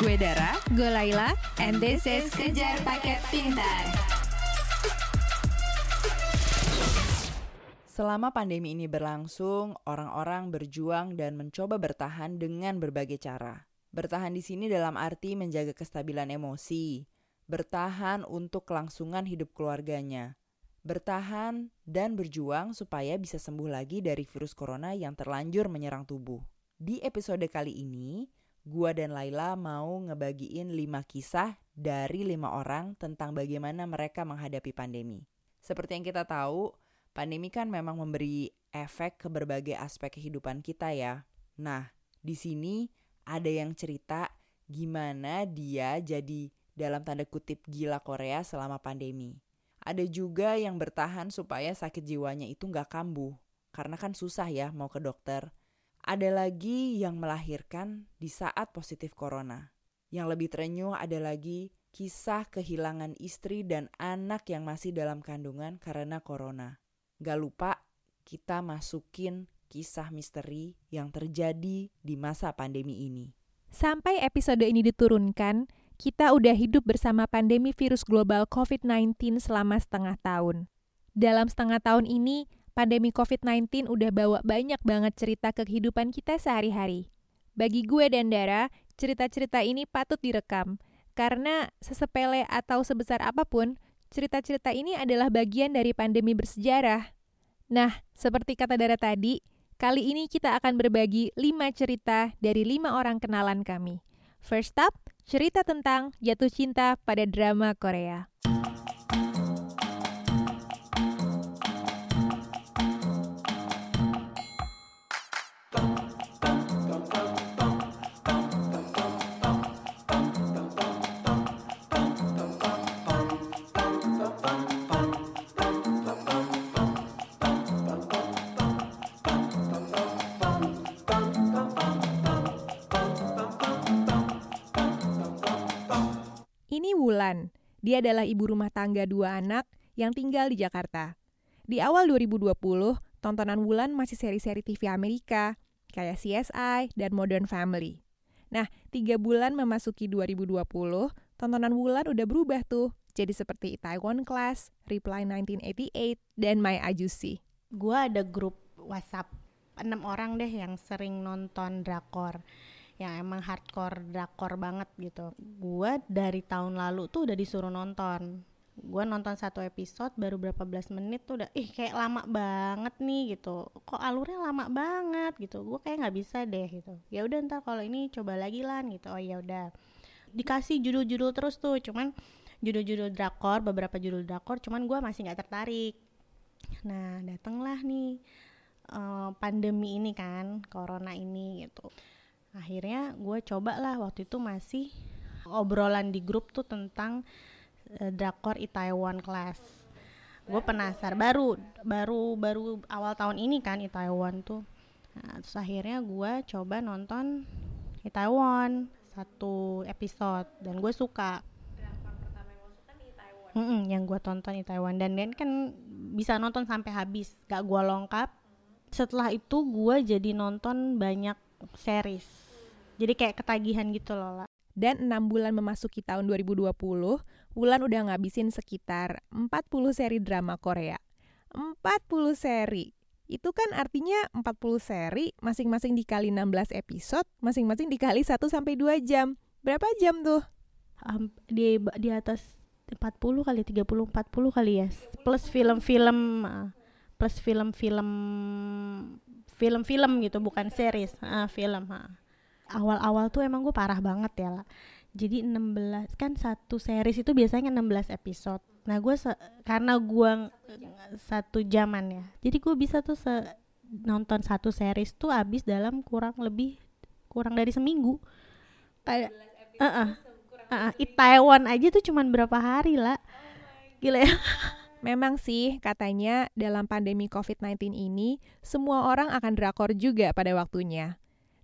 Gue Dara, Gue Laila, and this is Kejar Paket Pintar. Selama pandemi ini berlangsung, orang-orang berjuang dan mencoba bertahan dengan berbagai cara. Bertahan di sini dalam arti menjaga kestabilan emosi, bertahan untuk kelangsungan hidup keluarganya, bertahan dan berjuang supaya bisa sembuh lagi dari virus corona yang terlanjur menyerang tubuh. Di episode kali ini, gua dan Laila mau ngebagiin 5 kisah dari lima orang tentang bagaimana mereka menghadapi pandemi. Seperti yang kita tahu, pandemi kan memang memberi efek ke berbagai aspek kehidupan kita ya. Nah, di sini ada yang cerita gimana dia jadi dalam tanda kutip gila Korea selama pandemi. Ada juga yang bertahan supaya sakit jiwanya itu nggak kambuh. Karena kan susah ya mau ke dokter. Ada lagi yang melahirkan di saat positif corona. Yang lebih terenyuh ada lagi kisah kehilangan istri dan anak yang masih dalam kandungan karena corona. Gak lupa kita masukin kisah misteri yang terjadi di masa pandemi ini. Sampai episode ini diturunkan, kita udah hidup bersama pandemi virus global COVID-19 selama setengah tahun. Dalam setengah tahun ini, pandemi COVID-19 udah bawa banyak banget cerita ke kehidupan kita sehari-hari. Bagi gue dan Dara, cerita-cerita ini patut direkam, karena sesepele atau sebesar apa pun, cerita-cerita ini adalah bagian dari pandemi bersejarah. Nah, seperti kata Dara tadi, kali ini kita akan berbagi 5 cerita dari 5 orang kenalan kami. First up, cerita tentang jatuh cinta pada drama Korea. Dia adalah ibu rumah tangga dua anak yang tinggal di Jakarta. Di awal 2020, tontonan Wulan masih seri-seri TV Amerika, kayak CSI dan Modern Family. Nah, tiga bulan memasuki 2020, tontonan Wulan udah berubah tuh. Jadi seperti Taiwan Class, Reply 1988, dan My Ajusi. gue ada grup WhatsApp enam orang deh yang sering nonton drakor yang emang hardcore drakor banget gitu. Gue dari tahun lalu tuh udah disuruh nonton. Gue nonton satu episode baru berapa belas menit tuh udah ih kayak lama banget nih gitu. Kok alurnya lama banget? gitu. Gue kayak nggak bisa deh gitu. Ya udah ntar kalau ini coba lagi lan gitu. Oh ya udah. Dikasih judul-judul terus tuh cuman judul-judul drakor beberapa judul drakor cuman gue masih nggak tertarik. Nah datanglah nih eh, pandemi ini kan corona ini gitu akhirnya gue coba lah waktu itu masih obrolan di grup tuh tentang eh, drakor Itaewon Class. Gue penasaran baru baru baru awal tahun ini kan Itaewon tuh. Nah, terus akhirnya gue coba nonton Itaewon satu episode dan gue suka. Mm-mm, yang gue tonton Itaewon. Dan dan kan bisa nonton sampai habis gak gue lengkap setelah itu gue jadi nonton banyak series jadi kayak ketagihan gitu loh lah Dan 6 bulan memasuki tahun 2020, Wulan udah ngabisin sekitar 40 seri drama Korea. 40 seri. Itu kan artinya 40 seri, masing-masing dikali 16 episode, masing-masing dikali 1 sampai 2 jam. Berapa jam tuh? Am- di di atas 40 kali 30 40 kali ya plus film-film ah, plus film-film film-film gitu bukan series ah film ah. Awal-awal tuh emang gue parah banget ya lah jadi 16 kan satu series itu biasanya 16 episode nah gue se- karena gue satu jaman ya jadi gue bisa tuh se- nonton satu series tuh habis dalam kurang lebih kurang dari seminggu kayak uh Uh, Taiwan aja tuh cuman berapa hari lah. Gila ya. Memang sih, katanya dalam pandemi COVID-19 ini, semua orang akan drakor juga pada waktunya.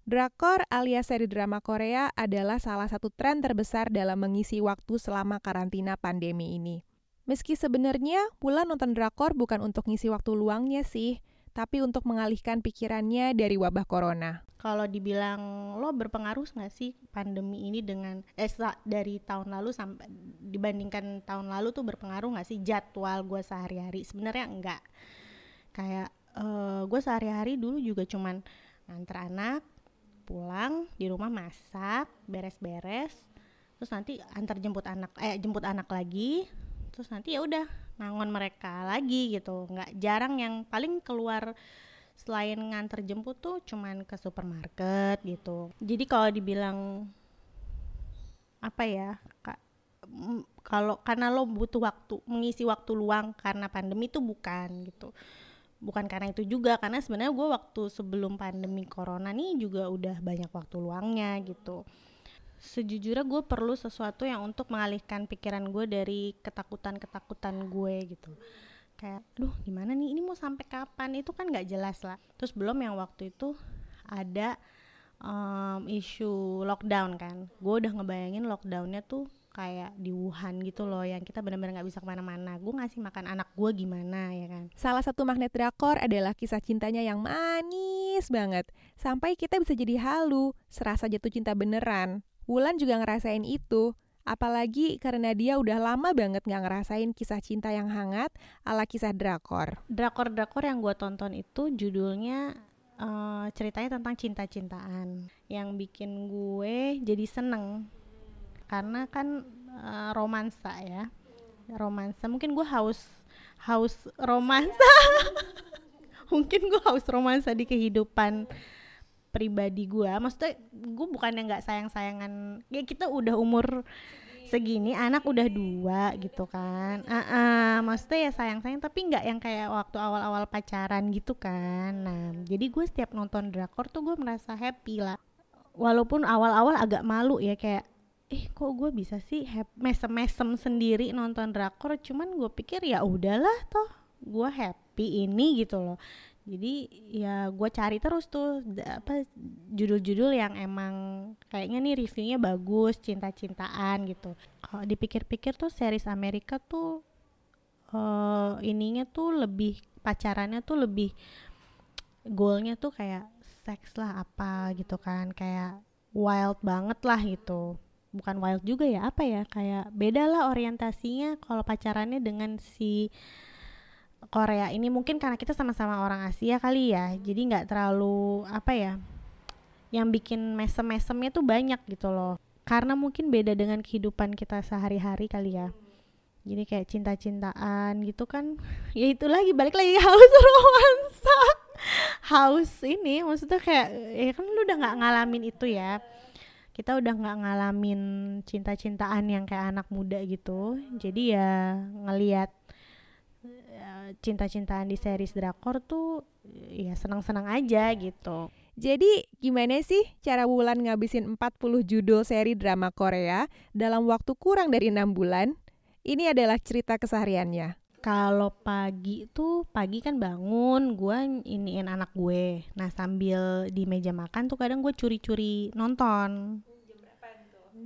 Drakor alias seri drama Korea adalah salah satu tren terbesar dalam mengisi waktu selama karantina pandemi ini. Meski sebenarnya Wulan nonton drakor bukan untuk ngisi waktu luangnya sih, tapi untuk mengalihkan pikirannya dari wabah corona. Kalau dibilang lo berpengaruh nggak sih pandemi ini dengan eh dari tahun lalu sampai dibandingkan tahun lalu tuh berpengaruh nggak sih jadwal gue sehari-hari? Sebenarnya enggak. Kayak uh, gue sehari-hari dulu juga cuman nganter anak, pulang di rumah masak, beres-beres, terus nanti antar jemput anak, eh jemput anak lagi, terus nanti ya udah ngangon mereka lagi gitu, nggak jarang yang paling keluar selain nganter jemput tuh cuman ke supermarket gitu. Jadi kalau dibilang apa ya, kak kalau karena lo butuh waktu mengisi waktu luang karena pandemi itu bukan gitu bukan karena itu juga karena sebenarnya gue waktu sebelum pandemi corona nih juga udah banyak waktu luangnya gitu. Sejujurnya gue perlu sesuatu yang untuk mengalihkan pikiran gue dari ketakutan-ketakutan gue gitu. Kayak duh gimana nih? Ini mau sampai kapan? Itu kan nggak jelas lah. Terus belum yang waktu itu ada um, isu lockdown kan. Gue udah ngebayangin lockdownnya tuh kayak di Wuhan gitu loh yang kita benar-benar nggak bisa ke mana-mana. Gue ngasih makan anak gue gimana ya kan? Salah satu magnet drakor adalah kisah cintanya yang manis banget. Sampai kita bisa jadi halu serasa jatuh cinta beneran. Wulan juga ngerasain itu. Apalagi karena dia udah lama banget nggak ngerasain kisah cinta yang hangat ala kisah drakor. Drakor-drakor yang gue tonton itu judulnya uh, ceritanya tentang cinta-cintaan. Yang bikin gue jadi seneng karena kan uh, romansa ya. Romansa. Mungkin gue haus haus romansa. Mungkin gue haus romansa di kehidupan pribadi gue maksudnya gue yang nggak sayang sayangan ya kita udah umur segini anak udah dua gitu kan. Uh -uh, maksudnya ya sayang sayang tapi nggak yang kayak waktu awal awal pacaran gitu kan. Nah jadi gue setiap nonton drakor tuh gue merasa happy lah. Walaupun awal awal agak malu ya kayak eh kok gue bisa sih mesem-mesem sendiri nonton drakor cuman gue pikir ya udahlah toh gue happy ini gitu loh. Jadi ya gue cari terus tuh apa judul-judul yang emang kayaknya nih reviewnya bagus cinta-cintaan gitu. Kalau dipikir-pikir tuh series Amerika tuh uh, ininya tuh lebih pacarannya tuh lebih goalnya tuh kayak seks lah apa gitu kan kayak wild banget lah gitu bukan wild juga ya apa ya kayak beda lah orientasinya kalau pacarannya dengan si Korea ini. Mungkin karena kita sama-sama orang Asia kali ya jadi nggak terlalu apa ya yang bikin mesem-mesemnya tuh banyak gitu loh. Karena mungkin beda dengan kehidupan kita sehari-hari kali ya. Jadi kayak cinta-cintaan gitu kan ya itu lagi balik lagi haus romansa. Haus ini maksudnya kayak ya kan lu udah nggak ngalamin itu ya kita udah nggak ngalamin cinta-cintaan yang kayak anak muda gitu jadi ya ngelihat ya, cinta-cintaan di series drakor tuh ya senang-senang aja gitu jadi gimana sih cara Wulan ngabisin 40 judul seri drama Korea dalam waktu kurang dari enam bulan? Ini adalah cerita kesehariannya. Kalau pagi tuh pagi kan bangun, gue iniin anak gue. Nah sambil di meja makan tuh kadang gue curi-curi nonton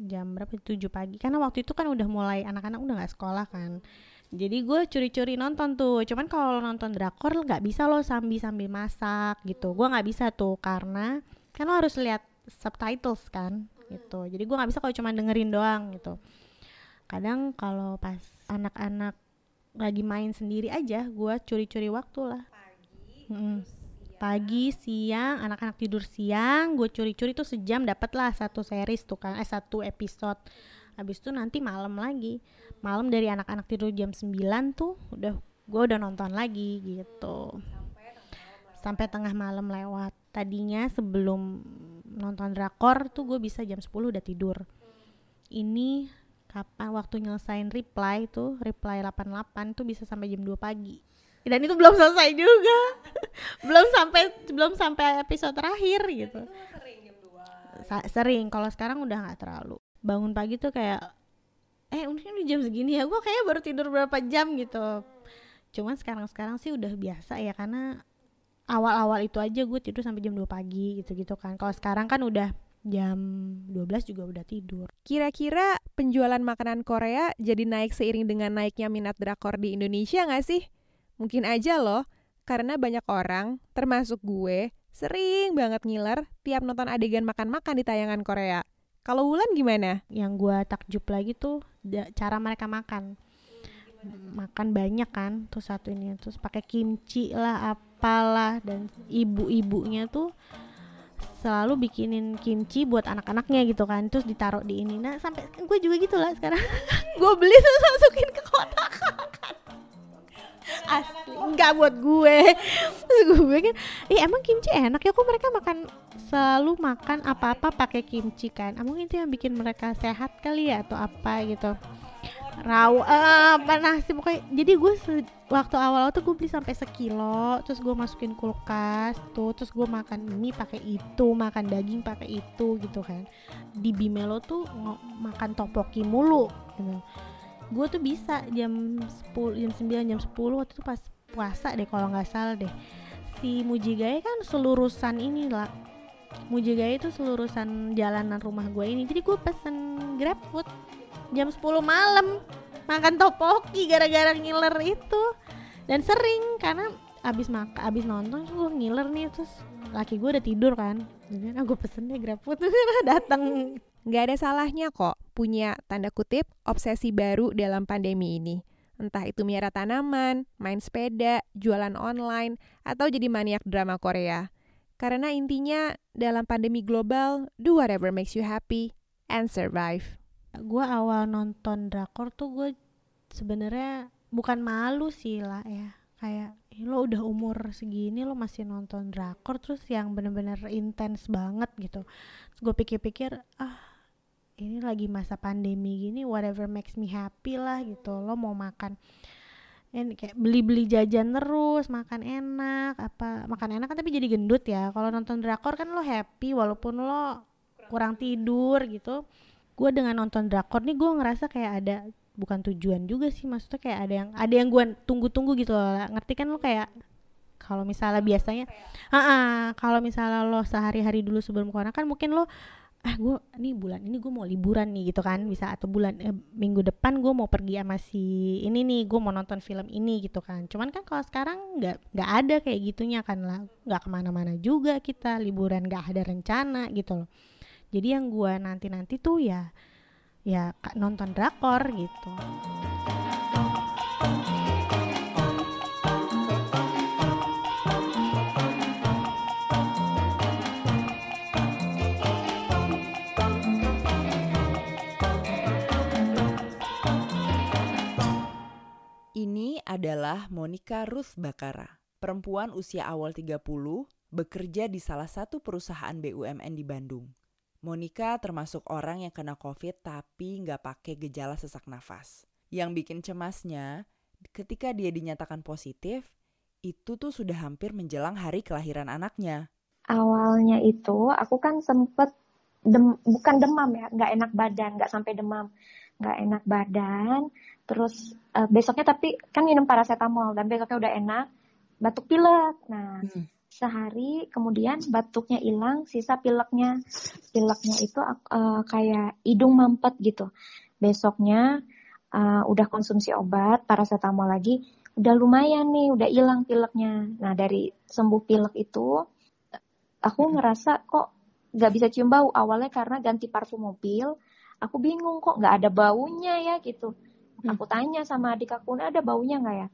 jam berapa? Tujuh pagi. Karena waktu itu kan udah mulai anak-anak udah nggak sekolah kan. Jadi gue curi-curi nonton tuh. Cuman kalau nonton drakor nggak bisa lo sambil sambil masak gitu. Gue nggak bisa tuh karena kan lo harus lihat subtitles kan gitu. Jadi gue nggak bisa kalau cuma dengerin doang gitu. Kadang kalau pas anak-anak lagi main sendiri aja gue curi-curi waktu lah. Hmm pagi siang anak-anak tidur siang gue curi-curi tuh sejam dapat lah satu series tuh kan eh satu episode. Habis itu nanti malam lagi. Malam dari anak-anak tidur jam 9 tuh udah gue udah nonton lagi gitu. Sampai tengah malam lewat. Tadinya sebelum nonton drakor tuh gue bisa jam 10 udah tidur. Ini kapan waktu nyelesain reply tuh reply 88 tuh bisa sampai jam 2 pagi dan itu belum selesai juga. Belum sampai belum sampai episode terakhir gitu. sering Sa sering. Kalau sekarang udah nggak terlalu. Bangun pagi tuh kayak eh mungkin udah jam segini ya. Gue kayak baru tidur berapa jam gitu. Cuman sekarang sekarang sih udah biasa ya karena awal-awal itu aja gue tidur sampai jam 2 pagi gitu-gitu kan. Kalau sekarang kan udah jam 12 juga udah tidur. Kira-kira penjualan makanan Korea jadi naik seiring dengan naiknya minat drakor di Indonesia nggak sih? Mungkin aja loh, karena banyak orang, termasuk gue, sering banget ngiler tiap nonton adegan makan-makan di tayangan Korea. Kalau Wulan gimana? Yang gue takjub lagi tuh cara mereka makan. Makan banyak kan, tuh satu ini, terus pakai kimchi lah, apalah, dan ibu-ibunya tuh selalu bikinin kimchi buat anak-anaknya gitu kan terus ditaruh di ini nah sampai gue juga gitu lah sekarang gue beli terus masukin ke kotak asli. Nggak buat gue. Gue kan eh emang kimchi enak ya? Kok mereka makan selalu makan apa-apa pakai kimchi kan? Ah, mungkin itu yang bikin mereka sehat kali ya atau apa gitu. Raw uh, apa nasi pokoknya. Jadi gue waktu awal tuh gue beli sampai sekilo terus gue masukin kulkas tuh terus gue makan ini pakai itu makan daging pakai itu gitu kan. Di Bimelo tuh makan topoki mulu gitu gue tuh bisa jam 10 jam 9 jam 10 waktu itu pas puasa deh kalau nggak salah deh. Si Mujigaya kan selurusan ini lah. Mujigaya itu selurusan jalanan rumah gue ini. Jadi gue pesen grab food jam 10 malam. Makan topoki gara-gara ngiler itu. Dan sering karena abis makan abis nonton gue ngiler nih terus laki gue udah tidur kan. Jadi aku pesen deh grab food. Datang Nggak ada salahnya kok punya tanda kutip obsesi baru dalam pandemi ini. Entah itu miara tanaman, main sepeda, jualan online, atau jadi maniak drama Korea. Karena intinya dalam pandemi global, do whatever makes you happy and survive. Gue awal nonton drakor tuh gue sebenarnya bukan malu sih lah ya kayak lo udah umur segini lo masih nonton drakor terus yang bener-bener intens banget gitu gue pikir-pikir ah ini lagi masa pandemi gini whatever makes me happy lah gitu. Lo mau makan ini kayak beli-beli jajan terus makan enak apa makan enak kan tapi jadi gendut ya. Kalau nonton drakor kan lo happy walaupun lo kurang tidur gitu. Gue dengan nonton drakor nih gue ngerasa kayak ada bukan tujuan juga sih maksudnya kayak ada yang ada yang gue tunggu-tunggu gitu loh. Ngerti kan lo kayak kalau misalnya biasanya ah kalau misalnya lo sehari-hari dulu sebelum corona kan mungkin lo ah gue nih bulan ini gue mau liburan nih gitu kan bisa atau bulan eh, minggu depan gue mau pergi sama si ini nih gue mau nonton film ini gitu kan. Cuman kan kalau sekarang nggak nggak ada kayak gitunya kan lah. Nggak ke mana-mana juga kita liburan nggak ada rencana gitu loh. Jadi yang gue nanti nanti tuh ya ya nonton drakor gitu adalah Monica Ruth Bakara, perempuan usia awal 30, bekerja di salah satu perusahaan BUMN di Bandung. Monica termasuk orang yang kena COVID tapi nggak pakai gejala sesak nafas. Yang bikin cemasnya, ketika dia dinyatakan positif, itu tuh sudah hampir menjelang hari kelahiran anaknya. Awalnya itu aku kan sempet dem, bukan demam ya, nggak enak badan, nggak sampai demam, nggak enak badan, terus uh, besoknya tapi kan minum paracetamol dan besoknya udah enak batuk pilek. Nah hmm. sehari kemudian batuknya hilang sisa pileknya. Pileknya itu uh, kayak hidung mampet gitu. Besoknya uh, udah konsumsi obat paracetamol lagi udah lumayan nih udah hilang pileknya. Nah dari sembuh pilek itu aku hmm. ngerasa kok nggak bisa cium bau. Awalnya karena ganti parfum mobil aku bingung kok nggak ada baunya ya gitu Hmm. Aku tanya sama adik aku, ada baunya nggak ya?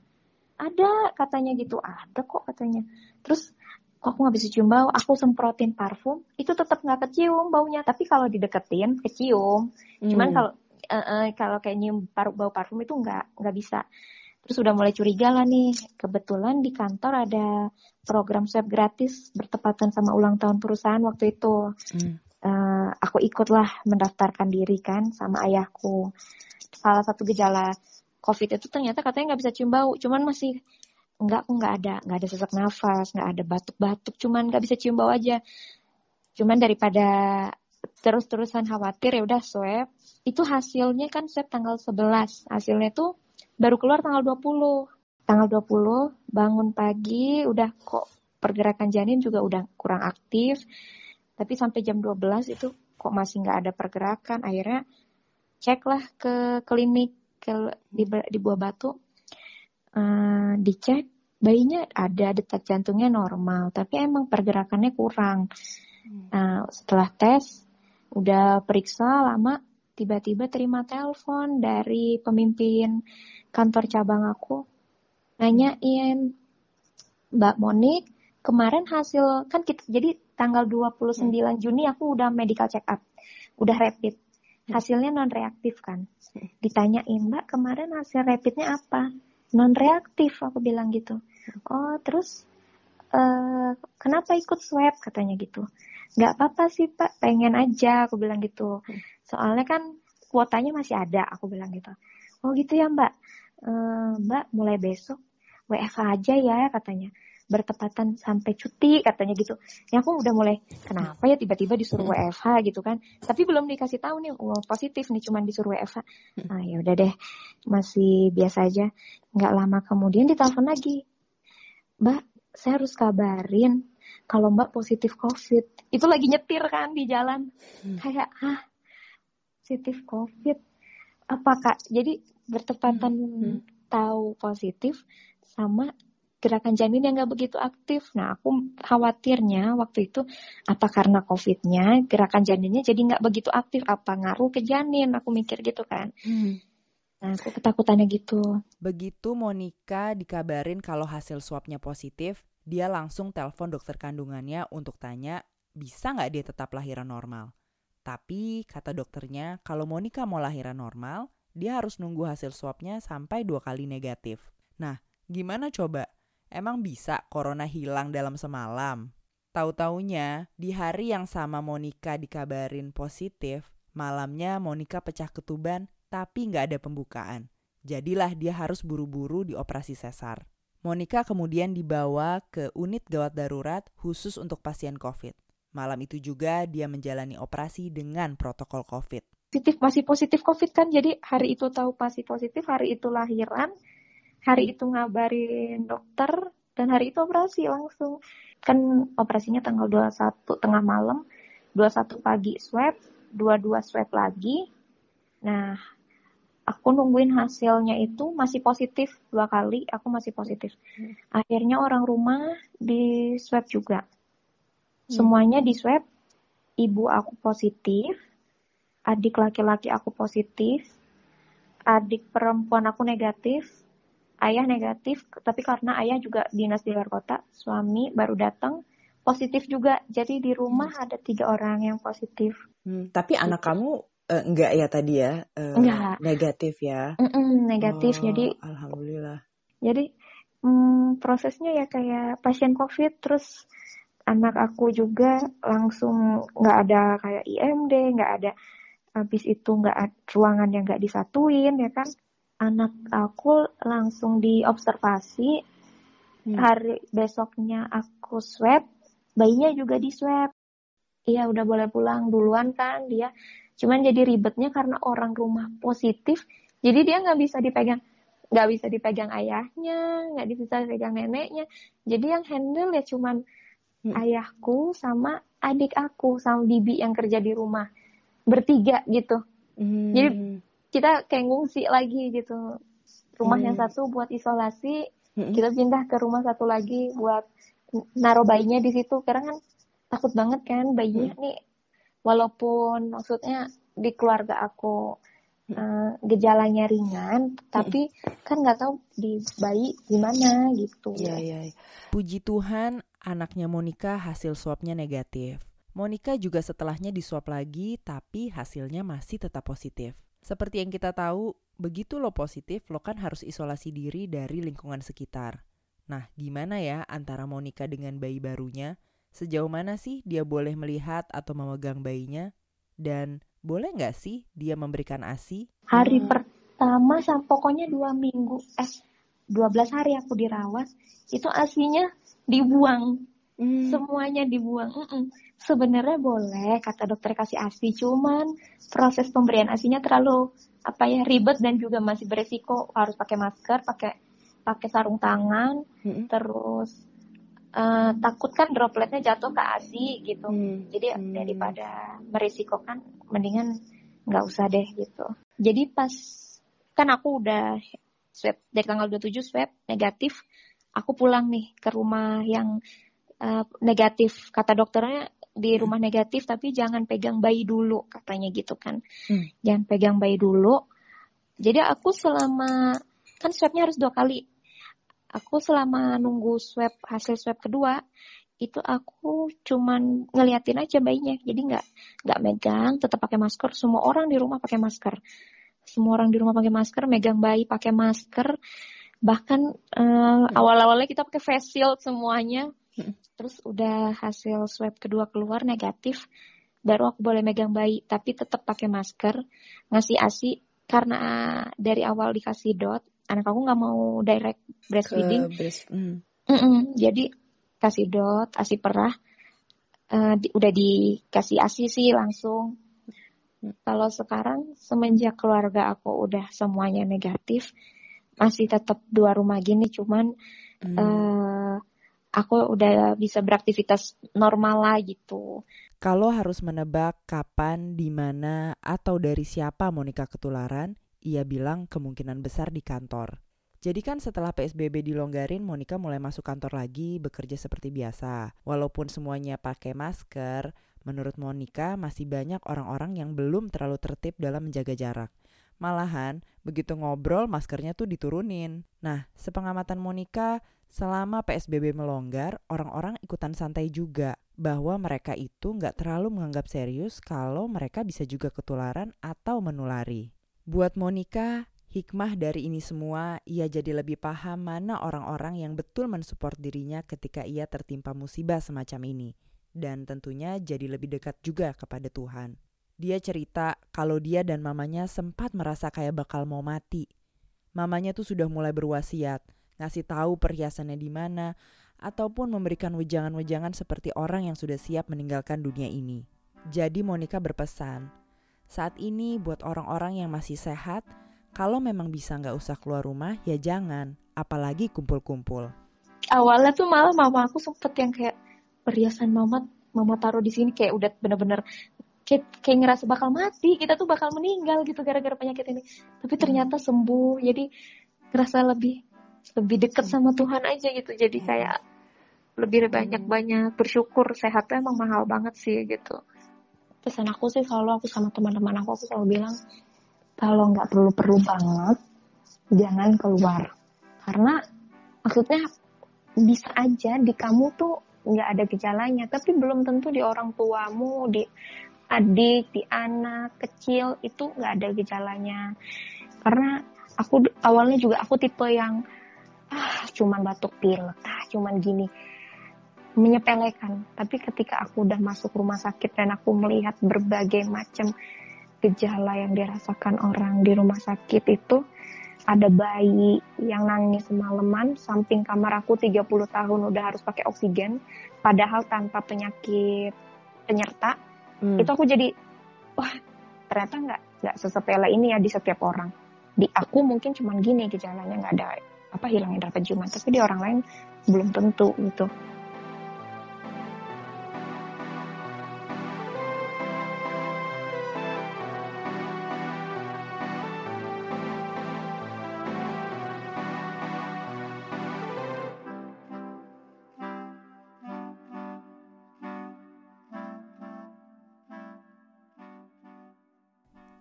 Ada katanya gitu, ada kok katanya. Terus kok aku nggak bisa cium bau, aku semprotin parfum, itu tetap nggak kecium baunya. Tapi kalau dideketin kecium. Hmm. Cuman kalau uh, uh, kalau kayak nyium bau parfum itu nggak nggak bisa. Terus udah mulai curiga lah nih. Kebetulan di kantor ada program swab gratis bertepatan sama ulang tahun perusahaan waktu itu. Hmm. Uh, aku ikutlah mendaftarkan diri kan sama ayahku salah satu gejala COVID itu ternyata katanya nggak bisa cium bau, cuman masih nggak nggak ada nggak ada sesak nafas, nggak ada batuk-batuk, cuman nggak bisa cium bau aja. Cuman daripada terus-terusan khawatir ya udah swab. Itu hasilnya kan swab tanggal 11. Hasilnya tuh baru keluar tanggal 20. Tanggal 20 bangun pagi udah kok pergerakan janin juga udah kurang aktif. Tapi sampai jam 12 itu kok masih nggak ada pergerakan. Akhirnya ceklah ke klinik ke di, di Buah Batu uh, dicek bayinya ada detak jantungnya normal, tapi emang pergerakannya kurang. Nah, setelah tes, udah periksa lama, tiba-tiba terima telepon dari pemimpin kantor cabang aku. Nanyain, Mbak Monik, kemarin hasil, kan kita, jadi tanggal 29 Juni aku udah medical check up, udah rapid. Hasilnya non reaktif kan. Ditanyain, Mbak kemarin hasil rapidnya apa? Non reaktif, aku bilang gitu. Oh, terus uh, kenapa ikut swab? katanya gitu. Nggak apa-apa sih pak pengen aja aku bilang gitu. Soalnya kan kuotanya masih ada aku bilang gitu. Oh gitu ya mbak. Uh, mbak mulai besok WFH aja ya katanya bertepatan sampai cuti katanya gitu. Ya aku udah mulai kenapa ya tiba-tiba disuruh WFH gitu kan. Tapi belum dikasih tahu nih oh, positif nih cuman disuruh WFH. Nah ya udah deh masih biasa aja. Nggak lama kemudian ditelepon lagi. Mbak saya harus kabarin kalau Mbak positif COVID. Itu lagi nyetir kan di jalan. Hmm. Kayak, ah positif COVID. Apa Kak? Jadi bertepatan hmm. tahu positif sama gerakan janin yang nggak begitu aktif. Nah, aku khawatirnya waktu itu apa karena COVID-nya gerakan janinnya jadi nggak begitu aktif, apa ngaruh ke janin? Aku mikir gitu kan. Hmm. Nah, aku ketakutannya gitu. Begitu Monica dikabarin kalau hasil swabnya positif, dia langsung telepon dokter kandungannya untuk tanya bisa nggak dia tetap lahiran normal. Tapi kata dokternya kalau Monica mau lahiran normal, dia harus nunggu hasil swabnya sampai dua kali negatif. Nah, gimana coba? Emang bisa corona hilang dalam semalam? Tahu-taunya di hari yang sama Monica dikabarin positif, malamnya Monica pecah ketuban tapi nggak ada pembukaan. Jadilah dia harus buru-buru dioperasi sesar. Monica kemudian dibawa ke unit gawat darurat khusus untuk pasien COVID. Malam itu juga dia menjalani operasi dengan protokol COVID. Positif masih positif COVID kan, jadi hari itu tahu pasti positif, hari itu lahiran, hari itu ngabarin dokter, dan hari itu operasi langsung. Kan operasinya tanggal 21 tengah malam, 21 pagi swab, 22 swab lagi. Nah, aku nungguin hasilnya itu masih positif dua kali aku masih positif hmm. akhirnya orang rumah di swab juga hmm. semuanya di swab ibu aku positif adik laki-laki aku positif adik perempuan aku negatif ayah negatif tapi karena ayah juga dinas di luar kota suami baru datang positif juga jadi di rumah hmm. ada tiga orang yang positif hmm, tapi anak kamu Uh, enggak ya tadi ya? Uh, enggak. Negatif ya? Mm-mm, negatif, oh, jadi. Alhamdulillah. Jadi mm, prosesnya ya kayak pasien COVID, terus anak aku juga langsung nggak ada kayak IMD, nggak ada habis itu nggak ruangan yang nggak disatuin ya kan. Anak aku langsung diobservasi. Hmm. Hari besoknya aku swab, bayinya juga di swab. Iya udah boleh pulang duluan kan dia Cuman jadi ribetnya karena orang rumah positif, jadi dia nggak bisa dipegang, nggak bisa dipegang ayahnya, nggak bisa dipegang neneknya. Jadi yang handle ya cuman hmm. ayahku sama adik aku sama bibi yang kerja di rumah bertiga gitu. Hmm. Jadi kita kayak ngungsi lagi gitu. Rumah hmm. yang satu buat isolasi, hmm. kita pindah ke rumah satu lagi buat naruh bayinya di situ. Karena kan takut banget kan bayinya hmm. nih walaupun maksudnya di keluarga aku uh, gejalanya ringan, tapi kan nggak tahu di bayi gimana gitu. Iya, iya. Ya. Puji Tuhan, anaknya Monica hasil swabnya negatif. Monica juga setelahnya diswab lagi, tapi hasilnya masih tetap positif. Seperti yang kita tahu, begitu lo positif, lo kan harus isolasi diri dari lingkungan sekitar. Nah, gimana ya antara Monica dengan bayi barunya? Sejauh mana sih dia boleh melihat atau memegang bayinya? Dan boleh nggak sih dia memberikan ASI? Hari pertama, pokoknya dua minggu, eh 12 hari aku dirawat, itu ASInya dibuang. Hmm. Semuanya dibuang. Mm -mm. Sebenarnya boleh kata dokter kasih ASI, cuman proses pemberian ASInya terlalu apa ya ribet dan juga masih beresiko harus pakai masker, pakai pakai sarung tangan, -hmm. terus uh, takut kan dropletnya jatuh ke ASI gitu. Hmm. Jadi hmm. daripada merisikokan mendingan nggak usah deh gitu. Jadi pas kan aku udah swab dari tanggal 27 swab negatif, aku pulang nih ke rumah yang uh, negatif. Kata dokternya di rumah negatif tapi jangan pegang bayi dulu katanya gitu kan. Hmm. jangan pegang bayi dulu. Jadi aku selama kan swabnya harus dua kali. Aku selama nunggu swab hasil swab kedua itu aku cuman ngeliatin aja bayinya. Jadi nggak nggak megang tetap pakai masker. Semua orang di rumah pakai masker. Semua orang di rumah pakai masker megang bayi pakai masker. Bahkan uh, awal-awalnya kita pakai face shield semuanya terus udah hasil swab kedua keluar negatif baru aku boleh megang bayi tapi tetap pakai masker ngasih asi karena dari awal dikasih dot anak aku nggak mau direct breastfeeding. Breast, mm. Mm -mm, jadi kasih dot asi perah. Uh, di, udah dikasih asi sih langsung. Kalau sekarang semenjak keluarga aku udah semuanya negatif masih tetap dua rumah gini cuman mm. uh, aku udah bisa beraktivitas normal lah gitu. Kalau harus menebak kapan, di mana, atau dari siapa Monica ketularan, ia bilang kemungkinan besar di kantor. Jadi kan setelah PSBB dilonggarin, Monica mulai masuk kantor lagi, bekerja seperti biasa. Walaupun semuanya pakai masker, menurut Monica masih banyak orang-orang yang belum terlalu tertib dalam menjaga jarak. Malahan, begitu ngobrol maskernya tuh diturunin. Nah, sepengamatan Monica, Selama PSBB melonggar, orang-orang ikutan santai juga bahwa mereka itu nggak terlalu menganggap serius kalau mereka bisa juga ketularan atau menulari. Buat Monica, hikmah dari ini semua, ia jadi lebih paham mana orang-orang yang betul mensupport dirinya ketika ia tertimpa musibah semacam ini. Dan tentunya jadi lebih dekat juga kepada Tuhan. Dia cerita kalau dia dan mamanya sempat merasa kayak bakal mau mati. Mamanya tuh sudah mulai berwasiat, ngasih tahu perhiasannya di mana, ataupun memberikan wejangan-wejangan seperti orang yang sudah siap meninggalkan dunia ini. Jadi Monica berpesan, saat ini buat orang-orang yang masih sehat, kalau memang bisa nggak usah keluar rumah, ya jangan, apalagi kumpul-kumpul. Awalnya tuh malah mama aku sempet yang kayak perhiasan mama, mama taruh di sini kayak udah bener-bener kayak, kayak ngerasa bakal mati, kita tuh bakal meninggal gitu gara-gara penyakit ini. Tapi ternyata sembuh, jadi ngerasa lebih lebih dekat sama Tuhan aja gitu. Jadi hmm. kayak lebih banyak-banyak bersyukur. Sehat tuh emang mahal banget sih gitu. Pesan aku sih selalu aku sama teman-teman aku aku selalu bilang kalau nggak perlu-perlu banget jangan keluar. Karena maksudnya bisa aja di kamu tuh nggak ada gejalanya tapi belum tentu di orang tuamu di adik di anak kecil itu nggak ada gejalanya. Karena aku awalnya juga aku tipe yang ah cuman batuk pilek. Ah cuman gini. Menyepelekan. Tapi ketika aku udah masuk rumah sakit dan aku melihat berbagai macam gejala yang dirasakan orang di rumah sakit itu ada bayi yang nangis semalaman samping kamar aku 30 tahun udah harus pakai oksigen padahal tanpa penyakit penyerta hmm. itu aku jadi wah ternyata nggak nggak sesepele ini ya di setiap orang. Di aku mungkin cuman gini gejalanya nggak ada apa hilang indera penciuman tapi di orang lain belum tentu gitu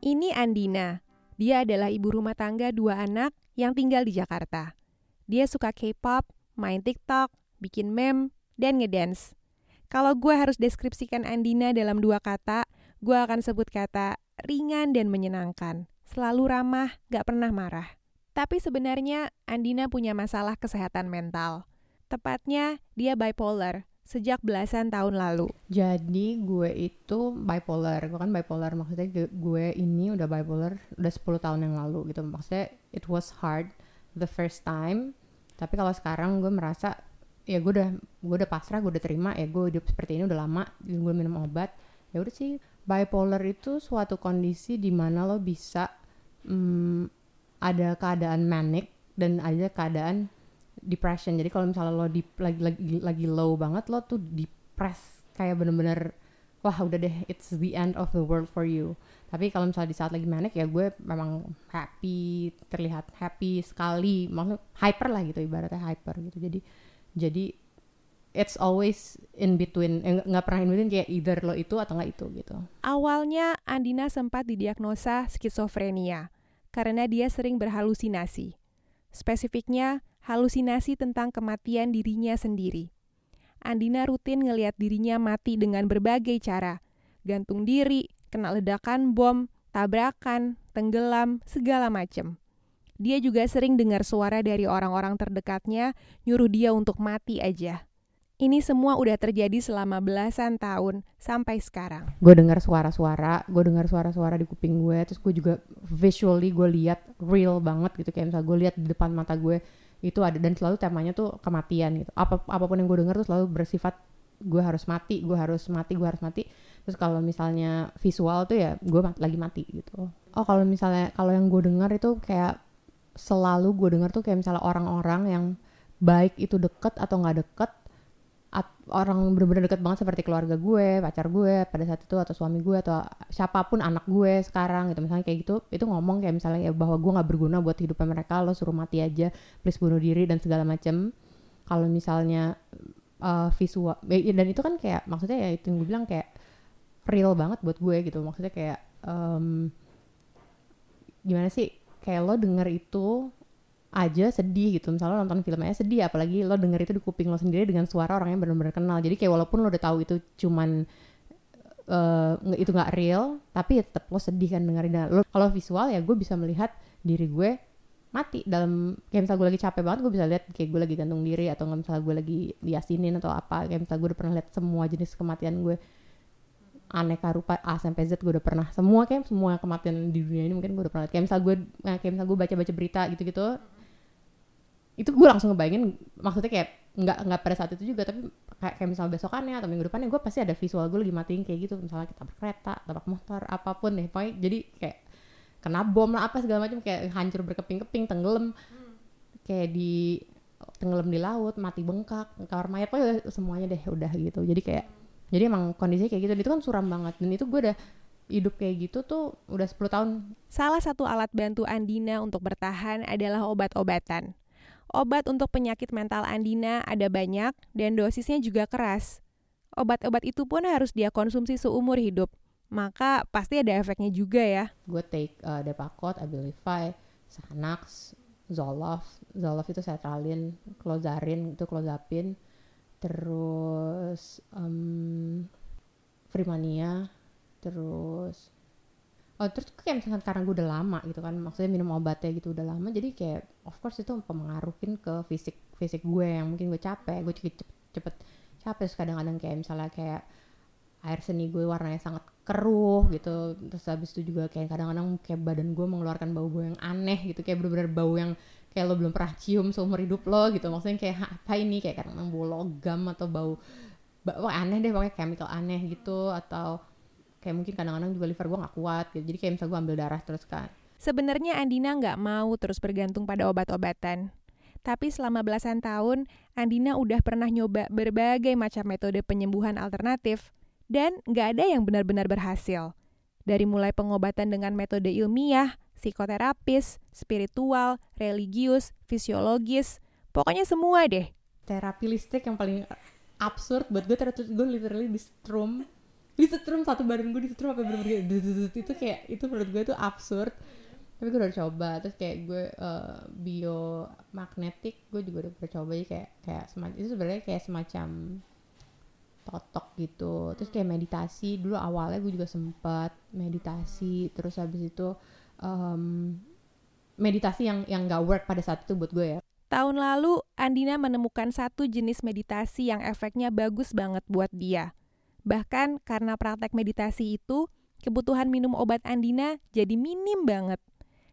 Ini Andina. Dia adalah ibu rumah tangga dua anak yang tinggal di Jakarta. Dia suka K-pop, main TikTok, bikin meme, dan ngedance. Kalau gue harus deskripsikan Andina dalam dua kata, gue akan sebut kata ringan dan menyenangkan. Selalu ramah, gak pernah marah. Tapi sebenarnya Andina punya masalah kesehatan mental. Tepatnya, dia bipolar sejak belasan tahun lalu. Jadi gue itu bipolar. Gue kan bipolar maksudnya gue ini udah bipolar udah 10 tahun yang lalu gitu. Maksudnya it was hard the first time tapi kalau sekarang gue merasa ya gue udah gue udah pasrah gue udah terima ya gue hidup seperti ini udah lama gue minum obat ya udah sih bipolar itu suatu kondisi di mana lo bisa um, ada keadaan manic dan ada keadaan depression. Jadi kalau misalnya lo di, lagi lagi lagi low banget lo tuh depres kayak bener-bener wah udah deh it's the end of the world for you. Tapi kalau misalnya di saat lagi manic ya gue memang happy terlihat happy sekali. Maksudnya hyper lah gitu ibaratnya hyper gitu. Jadi jadi it's always in between. Eh, nggak pernah in between kayak either lo itu atau nggak itu gitu. Awalnya Andina sempat didiagnosa skizofrenia karena dia sering berhalusinasi. Spesifiknya, halusinasi tentang kematian dirinya sendiri. Andina rutin ngeliat dirinya mati dengan berbagai cara. Gantung diri, kena ledakan bom, tabrakan, tenggelam, segala macem. Dia juga sering dengar suara dari orang-orang terdekatnya nyuruh dia untuk mati aja. Ini semua udah terjadi selama belasan tahun sampai sekarang. gue dengar suara-suara gue dengar suara-suara di kuping gue terus gue juga visually gue lihat real banget gitu kayak misalnya gue lihat di depan mata gue itu ada dan selalu temanya tuh kematian gitu. Apa apa pun yang gue dengar tuh selalu bersifat gue harus mati gue harus mati gue harus mati. Terus kalau misalnya visual tuh ya gue mat- lagi mati gitu. Oh kalau misalnya kalau yang gue dengar itu kayak selalu gue dengar tuh kayak misalnya orang-orang yang baik itu deket atau nggak deket orang bener-bener deket banget seperti keluarga gue, pacar gue pada saat itu atau suami gue atau siapa pun anak gue sekarang gitu. Misalnya kayak gitu itu ngomong kayak misalnya ya bahwa gue nggak berguna buat hidupnya mereka lo suruh mati aja please bunuh diri dan segala macem. Kalau misalnya uh, visual ya, dan itu kan kayak maksudnya ya itu yang gue bilang kayak real banget buat gue gitu. Maksudnya kayak em, gimana sih kayak lo denger itu aja sedih gitu. Misalnya lo nonton filmnya sedih apalagi lo denger itu di kuping lo sendiri dengan suara orang yang benar-benar kenal. Jadi kayak walaupun lo udah tahu itu cuman nge- itu nggak real tapi ya tetap lo sedih kan dengerin dan lo kalau visual ya gue bisa melihat diri gue mati dalam kayak misalnya gue lagi capek banget gue bisa lihat kayak gue lagi gantung diri atau nggak misalnya gue lagi diasinin atau apa kayak misalnya gue udah pernah lihat semua jenis kematian gue aneka rupa A sampai Z gue udah pernah. Semua kayak semua kematian di dunia ini mungkin gue udah pernah kayak misalnya gue kayak misalnya gue baca-baca berita gitu-gitu itu gue langsung ngebayangin maksudnya kayak nggak nggak pada saat itu juga tapi kayak, kayak misalnya besokannya atau minggu depannya gue pasti ada visual gue lagi matiin kayak gitu. Misalnya kita berkereta tabrak motor apa pun deh. Pokoknya jadi kayak kena bom lah apa segala macam. Kayak hancur berkeping-keping tenggelam. Kayak di tenggelam di laut mati bengkak kamar mayat. Pokoknya semuanya deh udah gitu. Jadi kayak jadi emang kondisinya kayak gitu. Dan itu kan suram banget. Dan itu gue udah hidup kayak gitu tuh udah 10 tahun. Salah satu alat bantu Andina untuk bertahan adalah obat-obatan. Obat untuk penyakit mental Andina ada banyak dan dosisnya juga keras. Obat-obat itu pun harus dia konsumsi seumur hidup. Maka pasti ada efeknya juga ya. gue take uh, Depakote, Abilify, Xanax, Zoloft, Zoloft itu sertralin, Clozarin itu clozapine, terus um, Freemania, terus oh terus kayak misalkan karena gue udah lama gitu kan maksudnya minum obatnya gitu udah lama jadi kayak of course itu mempengaruhin ke fisik fisik gue yang mungkin gue capek gue cepet cepet, capek. Terus kadang-kadang kayak misalnya kayak air seni gue warnanya sangat keruh gitu terus habis itu juga kayak kadang-kadang kayak badan gue mengeluarkan bau-bau yang aneh gitu kayak bener-bener bau yang kayak lo belum pernah cium seumur hidup lo gitu. Maksudnya kayak "Hah, apa ini? Kayak kadang-kadang bau logam atau bau bau aneh deh pokoknya chemical aneh gitu atau kayak mungkin kadang-kadang juga liver gue nggak kuat gitu jadi kayak misalnya gue ambil darah terus kan Sebenarnya Andina nggak mau terus bergantung pada obat-obatan. Tapi selama belasan tahun, Andina udah pernah nyoba berbagai macam metode penyembuhan alternatif. Dan nggak ada yang benar-benar berhasil. Dari mulai pengobatan dengan metode ilmiah, psikoterapis, spiritual, religius, fisiologis, pokoknya semua deh. terapi listrik yang paling absurd buat gue terus gue literally di strum di setrum satu badan gue di setrum apa kayak dut-dut-dut. itu kayak itu menurut gue itu absurd tapi gue udah coba terus kayak gue eh, biomagnetik gue juga udah pernah coba jadi kayak kayak semacam itu sebenarnya kayak semacam totok gitu terus kayak meditasi dulu awalnya gue juga sempat meditasi terus habis itu em, meditasi yang yang gak work pada saat itu buat gue ya Tahun lalu, Andina menemukan satu jenis meditasi yang efeknya bagus banget buat dia. Bahkan karena praktek meditasi itu, kebutuhan minum obat Andina jadi minim banget.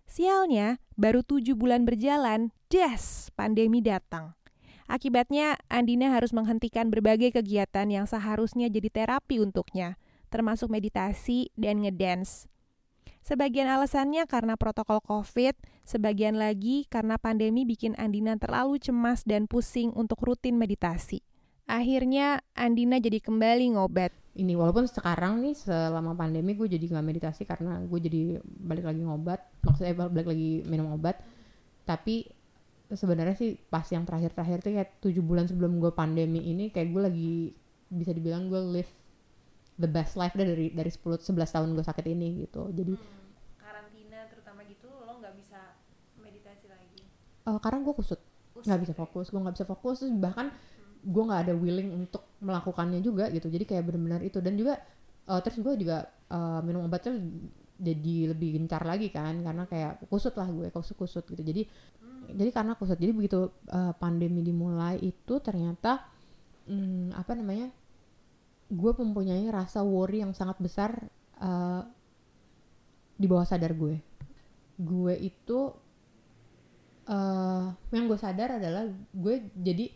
Sialnya, baru tujuh bulan berjalan, das, pandemi datang. Akibatnya, Andina harus menghentikan berbagai kegiatan yang seharusnya jadi terapi untuknya, termasuk meditasi dan ngedance. Sebagian alasannya karena protokol COVID, sebagian lagi karena pandemi bikin Andina terlalu cemas dan pusing untuk rutin meditasi. Akhirnya Andina jadi kembali ngobat. ini walaupun sekarang nih selama pandemi gue jadi nggak meditasi karena gue jadi balik lagi ngobat. Maksudnya balik lagi minum obat. Tapi sebenarnya sih pas yang terakhir-terakhir tuh kayak tujuh bulan sebelum gue pandemi ini kayak gue lagi bisa dibilang gue live the best life deh dari dari 10 11 tahun gue sakit ini gitu. Jadi Karantina terutama gitu lo nggak bisa meditasi lagi. eh, karena gue kusut. Nggak bisa fokus. Gue nggak bisa fokus. Terus bahkan gue nggak ada willing untuk melakukannya juga gitu. Jadi kayak benar-benar itu. Dan juga eh, terus gue juga eh, minum obatnya jadi lebih gencar lagi kan. Karena kayak kusut lah gue kusut kusut gitu. Jadi jadi karena kusut. Jadi begitu eh, pandemi dimulai itu ternyata hmm, apa namanya gue mempunyai rasa worry yang sangat besar eh, di bawah sadar gue. Gue itu eh yang gue sadar adalah gue jadi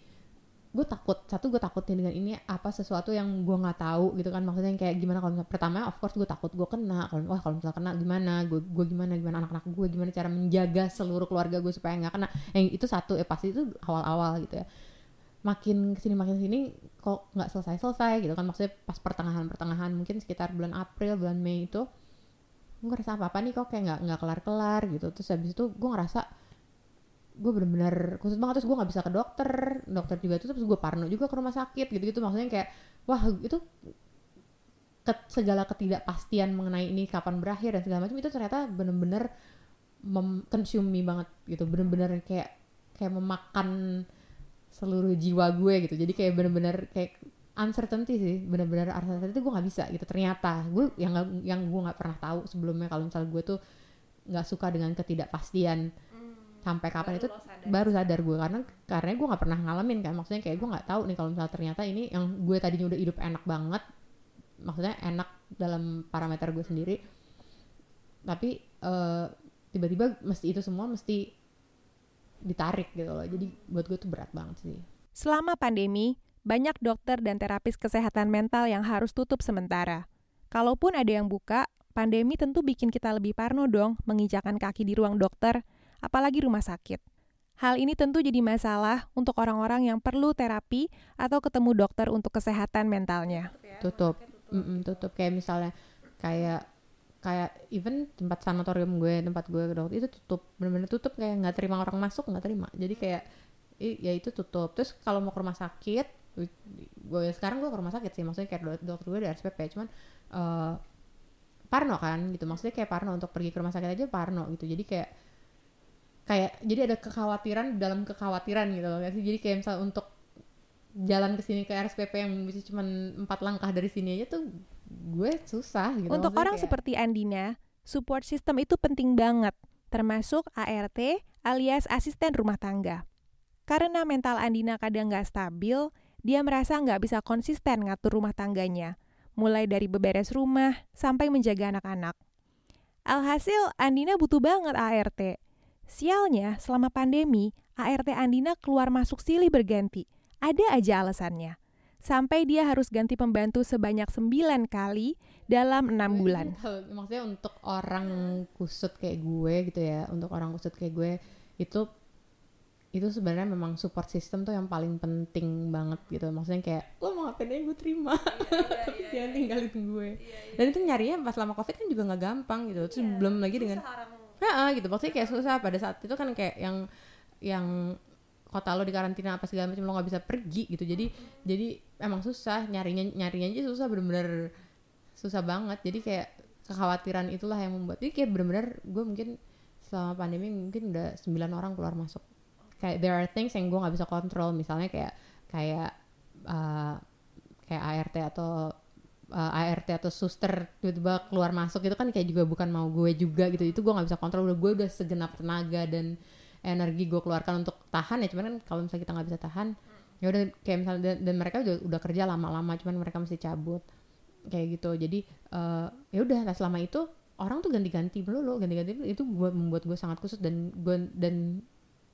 gue takut satu gue takutnya dengan ini apa sesuatu yang gue nggak tahu gitu kan. Maksudnya yang kayak gimana kalau misalnya pertama of course gue takut gue kena. Kalau wah kalau misalnya kena gimana? Gue gimana? Gimana anak-anak gue gimana cara menjaga seluruh keluarga gue supaya nggak kena? Yang itu satu eh pasti itu awal-awal gitu ya. Makin ke sini makin ke sini kok nggak selesai selesai gitu kan. Maksudnya pas pertengahan pertengahan mungkin sekitar bulan April bulan Mei itu gue ngerasa apa apa nih kok kayak nggak nggak kelar kelar gitu. Terus habis itu gue ngerasa gue bener-bener khusus banget terus gue nggak bisa ke dokter dokter juga itu terus gue parno juga ke rumah sakit gitu-gitu. Maksudnya kayak wah itu ke- segala ketidakpastian mengenai ini kapan berakhir dan segala macam itu ternyata bener-bener mengkonsumi banget gitu. Bener-bener kayak kayak memakan seluruh jiwa gue gitu. Jadi kayak bener-bener kayak uncertainty sih bener-bener uncertainty gue nggak bisa gitu. Ternyata gue yang nggak- yang gue nggak pernah tahu sebelumnya kalau misalnya gue tuh nggak suka dengan ketidakpastian sampai kapan itu baru sadar gue. Karena karena gue nggak pernah ngalamin kan. Maksudnya kayak gue nggak tahu nih kalau misalnya ternyata ini yang gue tadinya udah hidup enak banget. Maksudnya enak dalam parameter gue sendiri. Tapi eh, tiba-tiba mesti itu semua mesti ditarik gitu loh. Jadi buat gue tuh berat banget sih. Selama pandemi, banyak dokter dan terapis kesehatan mental yang harus tutup sementara. Kalaupun ada yang buka, pandemi tentu bikin kita lebih parno dong menginjakan kaki di ruang dokter, apalagi rumah sakit. Hal ini tentu jadi masalah untuk orang-orang yang perlu terapi atau ketemu dokter untuk kesehatan mentalnya. tutup. Mm-mm, tutup. Kayak misalnya kayak kayak even tempat sanatorium gue tempat gue ke dokter itu tutup. Benar-benar tutup kayak nggak terima orang masuk nggak terima. Jadi kayak ya itu tutup. Terus kalau mau ke rumah sakit gue sekarang gue ke rumah sakit sih. Maksudnya kayak dok- dokter gue dari SPP cuman eh, parno kan gitu. Maksudnya kayak parno. Untuk pergi ke rumah sakit aja parno gitu. Jadi kayak kayak jadi ada kekhawatiran dalam kekhawatiran gitu loh jadi kayak misalnya untuk jalan ke sini ke RSPP yang bisa cuma empat langkah dari sini aja tuh gue susah gitu Untuk Maksudnya orang kayak- seperti Andina, support system itu penting banget, termasuk ART alias asisten rumah tangga. Karena mental Andina kadang nggak stabil, dia merasa nggak bisa konsisten ngatur rumah tangganya, mulai dari beberes rumah sampai menjaga anak-anak. Alhasil, Andina butuh banget ART. Sialnya, selama pandemi, ART Andina keluar masuk silih berganti. Ada aja alasannya. Sampai dia harus ganti pembantu sebanyak 9 kali dalam enam Gue bulan. tahu, maksudnya untuk orang kusut kayak gue gitu ya untuk orang kusut kayak gue itu itu sebenarnya memang support system tuh yang paling penting banget gitu. Maksudnya kayak lo mau ngapain aja gue terima? Tapi jangan tinggalin gue. Dan itu nyarinya pas lama covid kan juga nggak gampang gitu. Terus belum lagi dengan Nah, gitu. Maksudnya kayak susah. Pada saat itu kan kayak yang yang kota lo di karantina apa segala macam lo nggak bisa pergi gitu. Jadi jadi emang susah. Nyarinya nyarinya aja susah. Bener-bener susah banget. Jadi kayak kekhawatiran itulah yang membuat. Jadi kayak bener-bener gue mungkin selama pandemi mungkin udah 9 orang keluar masuk. Kayak there are things yang gue nggak bisa kontrol. Misalnya kayak kayak uh, kayak ART atau uh, ART atau suster tiba-tiba keluar masuk itu kan kayak juga bukan mau gue juga gitu. Itu gue nggak bisa kontrol. Udah gue udah segenap tenaga dan energi gue keluarkan untuk tahan ya. Cuman kan kalau misalnya kita nggak bisa tahan ya udah kayak misalnya dan, dan mereka udah udah kerja lama-lama cuman mereka mesti cabut. Kayak gitu. Jadi eh, ya udah nah selama itu orang tuh ganti-ganti melulu. Ganti-ganti itu gue membuat gue sangat kusut dan gue dan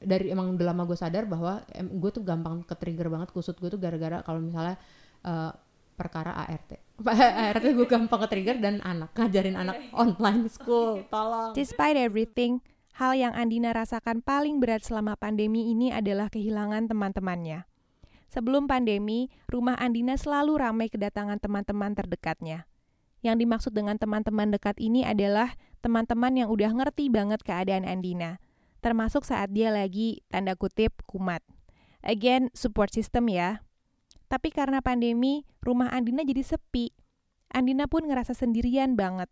dari emang udah lama gue sadar bahwa em, gue tuh gampang ke trigger banget kusut gue tuh gara-gara kalau misalnya eh, perkara ART ART gue gampang ke trigger dan anak ngajarin anak online school tolong Despite everything, hal yang Andina rasakan paling berat selama pandemi ini adalah kehilangan teman-temannya. Sebelum pandemi, rumah Andina selalu ramai kedatangan teman-teman terdekatnya. Yang dimaksud dengan teman-teman dekat ini adalah teman-teman yang udah ngerti banget keadaan Andina, termasuk saat dia lagi tanda kutip kumat. Again, support system ya. Tapi karena pandemi, rumah Andina jadi sepi. Andina pun ngerasa sendirian banget.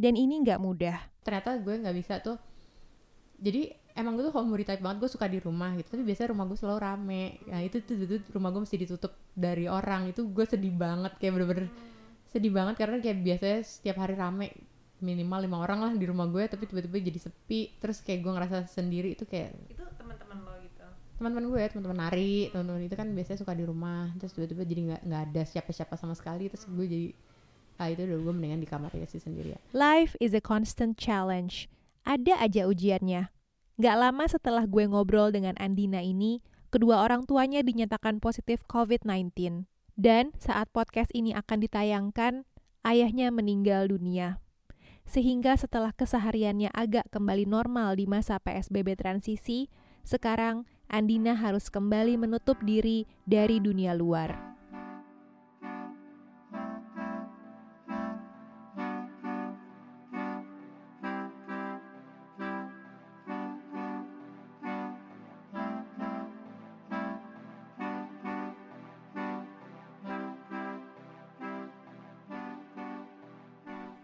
Dan ini nggak mudah. ternyata gue nggak bisa tuh jadi emang gue tuh homebody type banget gue suka di rumah gitu tapi biasanya rumah gue selalu rame nah itu tuh, tuh, tuh rumah gue mesti ditutup dari orang itu gue sedih banget kayak bener-bener sedih banget karena kayak biasanya setiap hari rame minimal lima orang lah di rumah gue tapi tiba-tiba jadi sepi terus kayak gue ngerasa sendiri itu kayak Itu. Teman-teman gue teman-teman nari teman-teman itu kan biasanya suka di rumah terus tiba-tiba jadi nggak nggak ada siapa-siapa sama sekali terus gue jadi ah itu udah gue mendingan di kamar ya sih sendiri ya Life is a constant challenge. Ada aja ujiannya. Gak lama setelah gue ngobrol dengan Andina ini, kedua orang tuanya dinyatakan positif COVID-19. Dan saat podcast ini akan ditayangkan, ayahnya meninggal dunia. Sehingga setelah kesehariannya agak kembali normal di masa PSBB transisi, sekarang Andina harus kembali menutup diri dari dunia luar.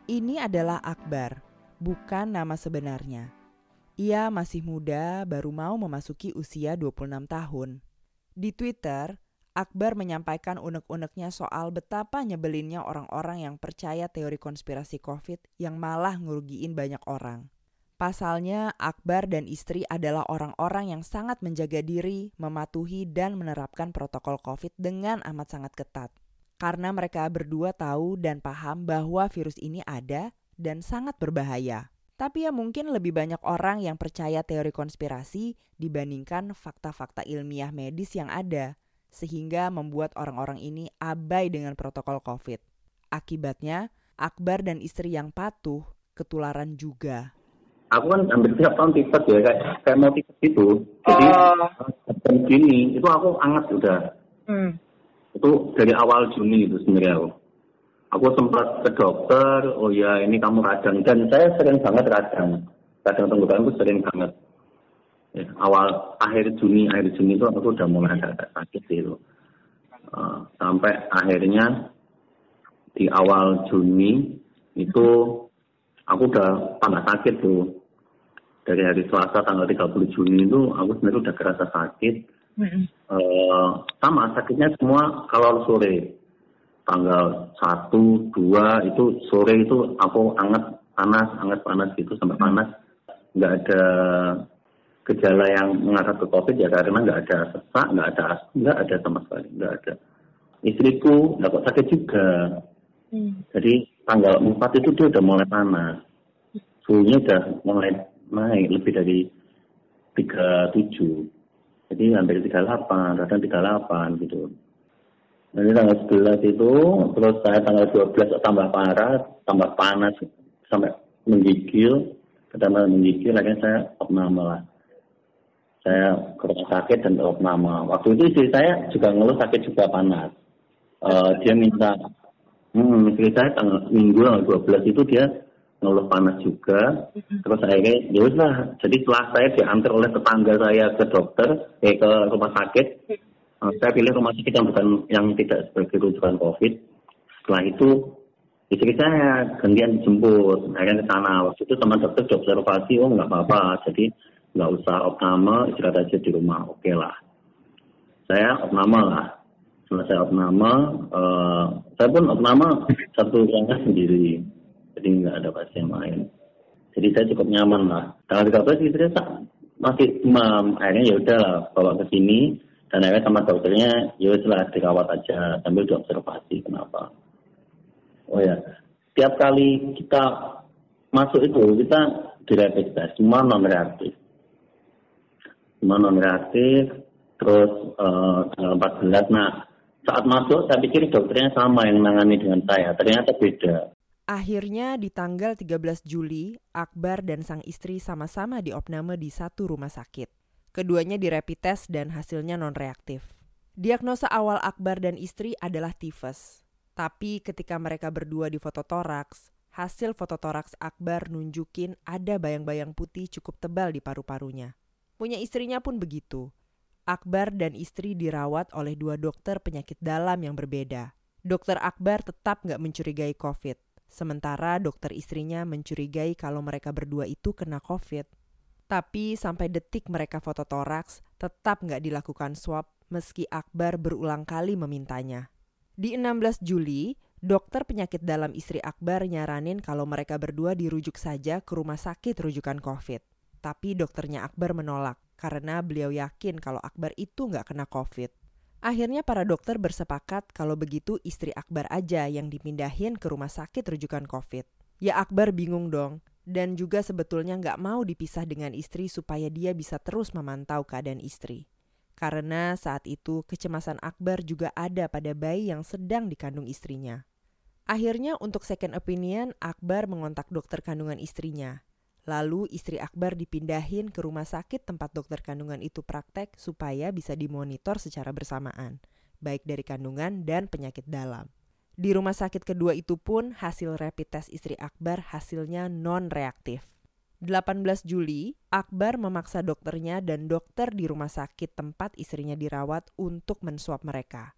Ini adalah Akbar, bukan nama sebenarnya. Ia masih muda, baru mau memasuki usia 26 tahun. Di Twitter, Akbar menyampaikan unek-uneknya soal betapa nyebelinnya orang-orang yang percaya teori konspirasi COVID yang malah ngerugiin banyak orang. Pasalnya, Akbar dan istri adalah orang-orang yang sangat menjaga diri, mematuhi, dan menerapkan protokol COVID dengan amat sangat ketat karena mereka berdua tahu dan paham bahwa virus ini ada dan sangat berbahaya. Tapi ya mungkin lebih banyak orang yang percaya teori konspirasi dibandingkan fakta-fakta ilmiah medis yang ada, sehingga membuat orang-orang ini abai dengan protokol COVID. Akibatnya, Akbar dan istri yang patuh ketularan juga. aku kan hampir tiap tahun tipes ya kayak kayak mau tipes gitu. Jadi jam gini itu aku anget udah. Itu dari awal Juni itu sebenarnya aku aku sempat ke dokter oh ya ini kamu radang. Dan saya sering banget radang. Radang tenggorokan itu sering banget. Ya, awal akhir Juni akhir Juni itu aku udah mulai agak sakit gitu Eh, sampai akhirnya di awal Juni itu aku udah tambah sakit tuh. Dari hari Selasa tanggal 30 Juni itu aku sebenarnya udah kerasa sakit. Eh, sama sakitnya semua kalau sore tanggal 1, 2 itu sore itu aku anget panas anget panas gitu sampai panas. Nggak ada gejala yang mengarah ke covid ya karena nggak ada sesak nggak ada asma nggak ada sama sekali nggak ada. Istriku nggak kok sakit juga. Jadi tanggal 4 itu dia udah mulai panas. Suhunya udah mulai naik lebih dari 37 jadi hampir 38 kadang 38 gitu Nanti tanggal 11 itu terus saya tanggal 12 tambah parah tambah panas sampai menggigil. Pertama menggigil akhirnya saya opname lah. Saya ke rumah sakit dan opname waktu itu istri saya juga ngeluh sakit juga panas. Eh, dia minta hmm, istri saya tanggal minggu tanggal 12 itu dia ngeluh panas juga. Terus akhirnya ya lah. Jadi setelah saya diantar oleh tetangga saya ke dokter eh, ke rumah sakit eh, saya pilih rumah sakit yang bukan yang tidak sebagai rujukan covid. Setelah itu istri saya gantian dijemput akhirnya ke sana. Waktu itu teman dokter diobservasi oh nggak apa-apa jadi nggak usah opname istirahat aja di rumah oke lah. Saya opname lah. Saya opname eh, saya pun opname satu ruangan sendiri. Jadi nggak ada pasien lain. Jadi saya cukup nyaman lah. Tanggal 13 istri saya masih demam, akhirnya ya udah bawa ke sini dan akhirnya sama dokternya ya wis lah dirawat aja sambil diobservasi kenapa. Oh ya, tiap kali kita masuk itu kita di test semua non reaktif, semua non reaktif. Terus eh, tanggal 14, nah saat masuk saya pikir dokternya sama yang menangani dengan saya, ternyata beda. Akhirnya di tanggal 13 Juli, Akbar dan sang istri sama-sama diopname di satu rumah sakit. Keduanya di rapid test dan hasilnya non-reaktif. Diagnosa awal Akbar dan istri adalah tifus. Tapi ketika mereka berdua di foto toraks, hasil foto toraks Akbar nunjukin ada bayang-bayang putih cukup tebal di paru-parunya. Punya istrinya pun begitu. Akbar dan istri dirawat oleh dua dokter penyakit dalam yang berbeda. Dokter Akbar tetap nggak mencurigai COVID, sementara dokter istrinya mencurigai kalau mereka berdua itu kena COVID. Tapi sampai detik mereka foto toraks, tetap nggak dilakukan swab meski Akbar berulang kali memintanya. Di 16 Juli, dokter penyakit dalam istri Akbar nyaranin kalau mereka berdua dirujuk saja ke rumah sakit rujukan COVID. Tapi dokternya Akbar menolak karena beliau yakin kalau Akbar itu nggak kena COVID. Akhirnya para dokter bersepakat kalau begitu istri Akbar aja yang dipindahin ke rumah sakit rujukan COVID. Ya Akbar bingung dong, dan juga sebetulnya nggak mau dipisah dengan istri supaya dia bisa terus memantau keadaan istri. Karena saat itu kecemasan Akbar juga ada pada bayi yang sedang dikandung istrinya. Akhirnya untuk second opinion, Akbar mengontak dokter kandungan istrinya. Lalu istri Akbar dipindahin ke rumah sakit tempat dokter kandungan itu praktek supaya bisa dimonitor secara bersamaan, baik dari kandungan dan penyakit dalam. Di rumah sakit kedua itu pun hasil rapid test istri Akbar hasilnya non-reaktif. 18 Juli, Akbar memaksa dokternya dan dokter di rumah sakit tempat istrinya dirawat untuk mensuap mereka.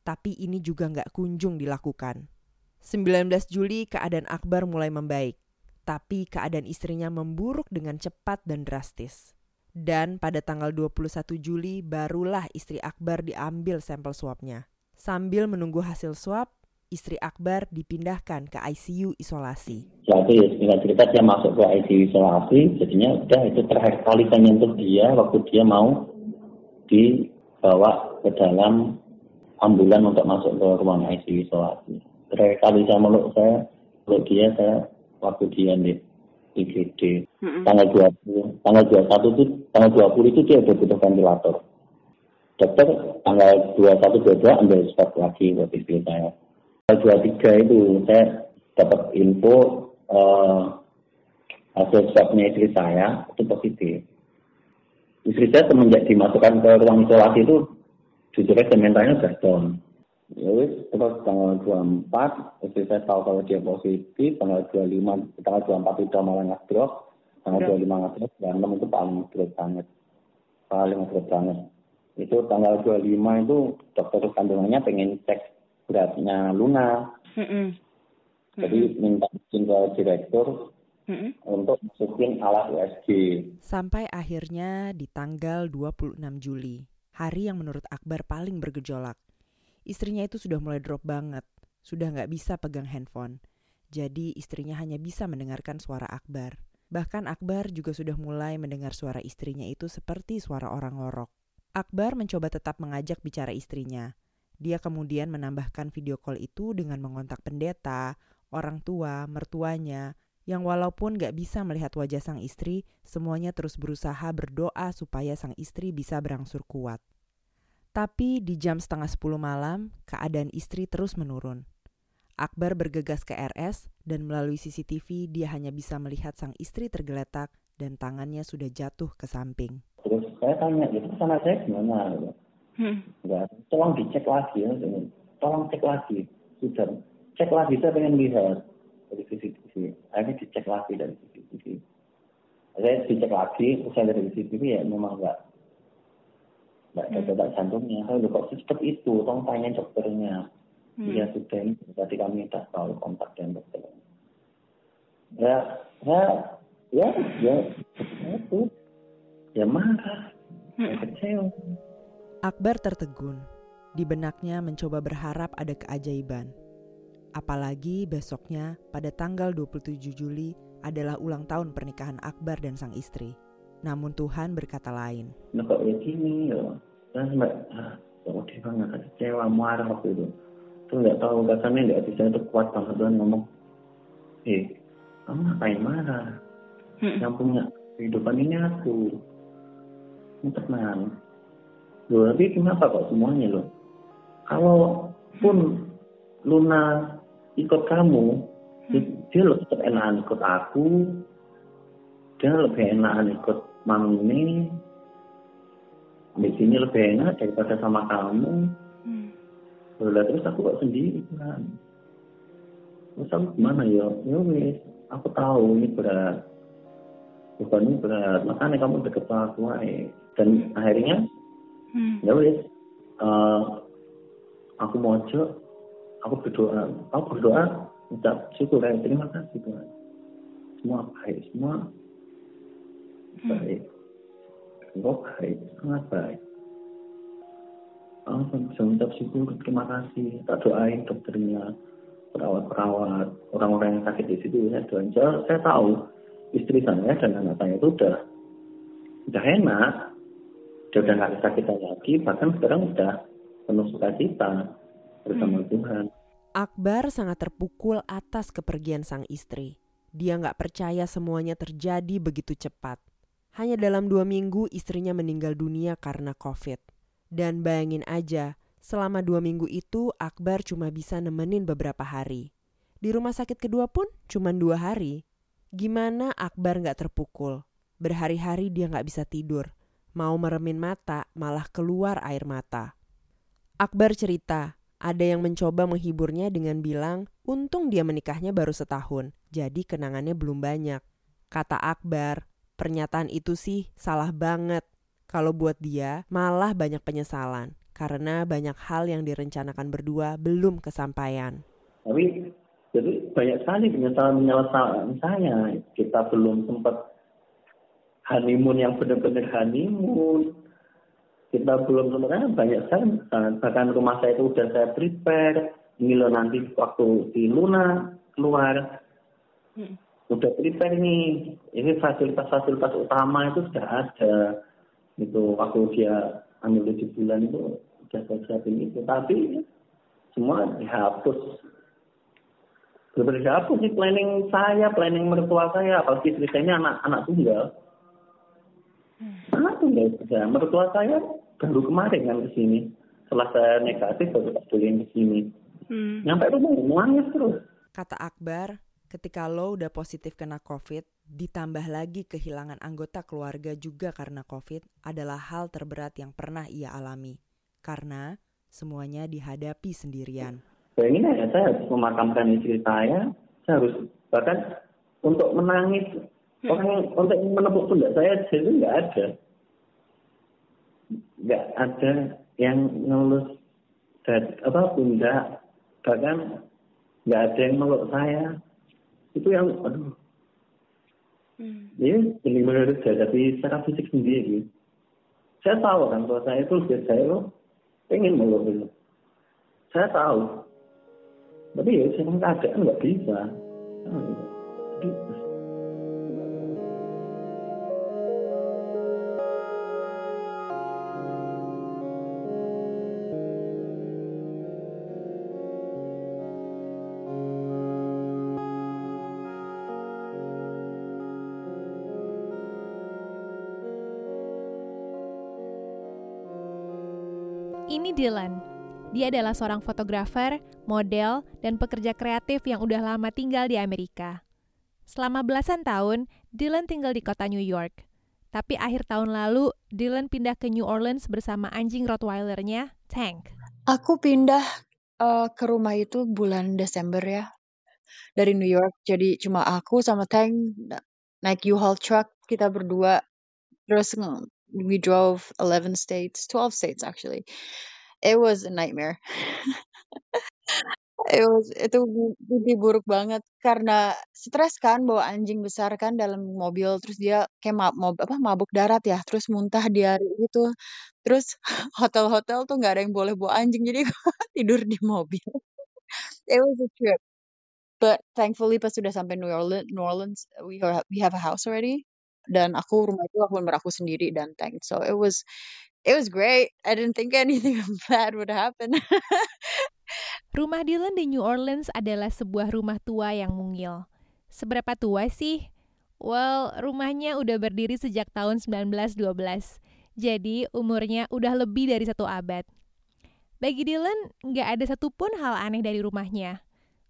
Tapi ini juga nggak kunjung dilakukan. 19 Juli keadaan Akbar mulai membaik, tapi keadaan istrinya memburuk dengan cepat dan drastis. Dan pada tanggal 21 Juli barulah istri Akbar diambil sampel swabnya. Sambil menunggu hasil swab, istri Akbar dipindahkan ke ICU isolasi. Jadi ya singkat cerita dia masuk ke ICU isolasi, jadinya udah itu terakhir kali saya nyentuh dia waktu dia mau dibawa ke dalam ambulan untuk masuk ke ruang ICU isolasi. Terakhir kali saya meluk saya, meluk dia saya waktu dia di IGD mm-hmm. tanggal 20 tanggal 21 itu tanggal 20 itu dia udah butuh ventilator dokter tanggal 21 22 ambil swab lagi buat istri saya 23 itu saya dapat info uh, hasil swabnya istri saya itu positif. Istri saya semenjak dimasukkan ke ruang isolasi itu jujur aja mentalnya sudah down. Ya wis, terus tanggal 24 istri saya tahu kalau dia positif, tanggal 25, tanggal 24 itu malah ngedrop, tanggal ya. 25 ngedrop, dan 6 itu paling ngedrop banget. Paling ngedrop banget. Itu tanggal 25 itu dokter kandungannya pengen cek beratnya Luna. Mm -mm. Jadi minta izin ke direktur mm -mm. untuk masukin alat USG. Sampai akhirnya di tanggal 26 Juli, hari yang menurut Akbar paling bergejolak. Istrinya itu sudah mulai drop banget, sudah nggak bisa pegang handphone. Jadi istrinya hanya bisa mendengarkan suara Akbar. Bahkan Akbar juga sudah mulai mendengar suara istrinya itu seperti suara orang ngorok. Akbar mencoba tetap mengajak bicara istrinya, dia kemudian menambahkan video call itu dengan mengontak pendeta, orang tua, mertuanya, yang walaupun gak bisa melihat wajah sang istri, semuanya terus berusaha berdoa supaya sang istri bisa berangsur kuat. Tapi di jam setengah sepuluh malam, keadaan istri terus menurun. Akbar bergegas ke RS dan melalui CCTV dia hanya bisa melihat sang istri tergeletak dan tangannya sudah jatuh ke samping. Terus saya tanya, itu sana saya gimana? Hmm. tolong dicek lagi ya, tolong cek lagi. Sudah, cek lagi, saya pengen lihat dari CCTV. Akhirnya dicek lagi dari CCTV. Saya dicek lagi, saya dari CCTV ya memang enggak enggak ada hmm. detak jantungnya. Saya udah kok secepat itu, tolong tanya dokternya. Hmm. Ya sudah, berarti kami tak tahu kontak dengan dokter. Ya, ya, ya, ya, itu, ya marah, ya kecewa. Akbar tertegun. Di benaknya mencoba berharap ada keajaiban. Apalagi besoknya pada tanggal 27 Juli adalah ulang tahun pernikahan Akbar dan sang istri. Namun Tuhan berkata lain. Nah kok ya gini ya, kan mbak, ah, dia banget, kecewa, marah waktu itu. Tuh nggak tahu katanya nggak bisa itu kuat banget Tuhan ngomong, eh kamu ngapain marah? Hmm. Yang punya kehidupan ini aku. Tenang, Loh, tapi kenapa kok semuanya loh? Kalau pun Luna ikut kamu, hmm. dia lebih enakan ikut aku, dia lebih enakan ikut mami di sini lebih enak daripada sama kamu hmm. terus aku kok sendiri kan terus aku gimana ya ya wis aku tahu ini berat bukan ini berat makanya kamu deket sama aku aja dan hmm. akhirnya hmm. ya wis. Uh, aku mau aku berdoa aku berdoa ucap syukur ya terima kasih Tuhan. Semua baik semua hmm. baik. Semua baik sangat baik. Aku bisa ucap syukur terima kasih tak doain dokternya perawat-perawat orang-orang yang sakit di situ ya saya, saya tahu istri saya dan anak saya itu udah udah enak dia udah nggak kesakitan lagi bahkan sekarang udah penuh sukacita bersama hmm. Tuhan Akbar sangat terpukul atas kepergian sang istri dia nggak percaya semuanya terjadi begitu cepat. Hanya dalam dua minggu istrinya meninggal dunia karena COVID. Dan bayangin aja, selama dua minggu itu Akbar cuma bisa nemenin beberapa hari. Di rumah sakit kedua pun cuma dua hari. Gimana Akbar nggak terpukul? Berhari-hari dia nggak bisa tidur. Mau meremin mata, malah keluar air mata. Akbar cerita, ada yang mencoba menghiburnya dengan bilang, untung dia menikahnya baru setahun, jadi kenangannya belum banyak. Kata Akbar, pernyataan itu sih salah banget. Kalau buat dia, malah banyak penyesalan. Karena banyak hal yang direncanakan berdua belum kesampaian. Tapi jadi banyak sekali penyesalan-penyesalan saya. Kita belum sempat honeymoon yang benar-benar honeymoon. Kita belum sebenarnya banyak sekali. Bahkan rumah saya itu sudah saya prepare. Ini loh nanti waktu di Luna keluar hmm. udah prepare nih. Ini fasilitas-fasilitas utama itu sudah ada. Itu waktu dia ambil tujuh bulan itu sudah saya siapin itu. Tapi semua dihapus. Benar dihapus sih planning saya planning mertua saya. Apalagi ini anak anak tunggal hmm. anak tunggal saja mertua saya baru kemarin kan ke sini. Setelah saya negatif baru tak boleh ke sini. Hmm. Nyampe rumah nangis terus. Kata Akbar, ketika lo udah positif kena COVID, ditambah lagi kehilangan anggota keluarga juga karena COVID adalah hal terberat yang pernah ia alami. Karena semuanya dihadapi sendirian. Bayangin ya, saya harus memakamkan istri saya, saya harus bahkan untuk menangis. Orang untuk menepuk pundak saya jadi nggak ada. Nggak ada yang ngelus dan apa bunda bahkan nggak ada yang meluk saya. Itu yang aduh. Hmm. ini benar-benar tapi secara fisik sendiri. Saya tahu kan kalau saya itu biar saya lo pengen meluk itu. Saya tahu. Tapi ya saya keadaan nggak bisa. Jadi Dylan. Dia adalah seorang fotografer, model, dan pekerja kreatif yang udah lama tinggal di Amerika. Selama belasan tahun, Dylan tinggal di kota New York. Tapi akhir tahun lalu, Dylan pindah ke New Orleans bersama anjing Rottweilernya, Tank. Aku pindah uh, ke rumah itu bulan Desember ya, dari New York. Jadi cuma aku sama Tank naik U-Haul truck, kita berdua. Terus we drove 11 states, 12 states actually. It was a nightmare. It was itu mimpi buruk banget karena stres kan bawa anjing besar kan dalam mobil terus dia kayak ma mob apa mabuk darat ya terus muntah di hari itu terus hotel-hotel tuh nggak ada yang boleh bawa anjing jadi tidur di mobil. It was a trip. But thankfully pas sudah sampai New Orleans, New Orleans we are, we have a house already dan aku rumah itu aku aku sendiri dan tank so it was it was great I didn't think anything bad would happen Rumah Dylan di New Orleans adalah sebuah rumah tua yang mungil. Seberapa tua sih? Well, rumahnya udah berdiri sejak tahun 1912. Jadi, umurnya udah lebih dari satu abad. Bagi Dylan, nggak ada satupun hal aneh dari rumahnya.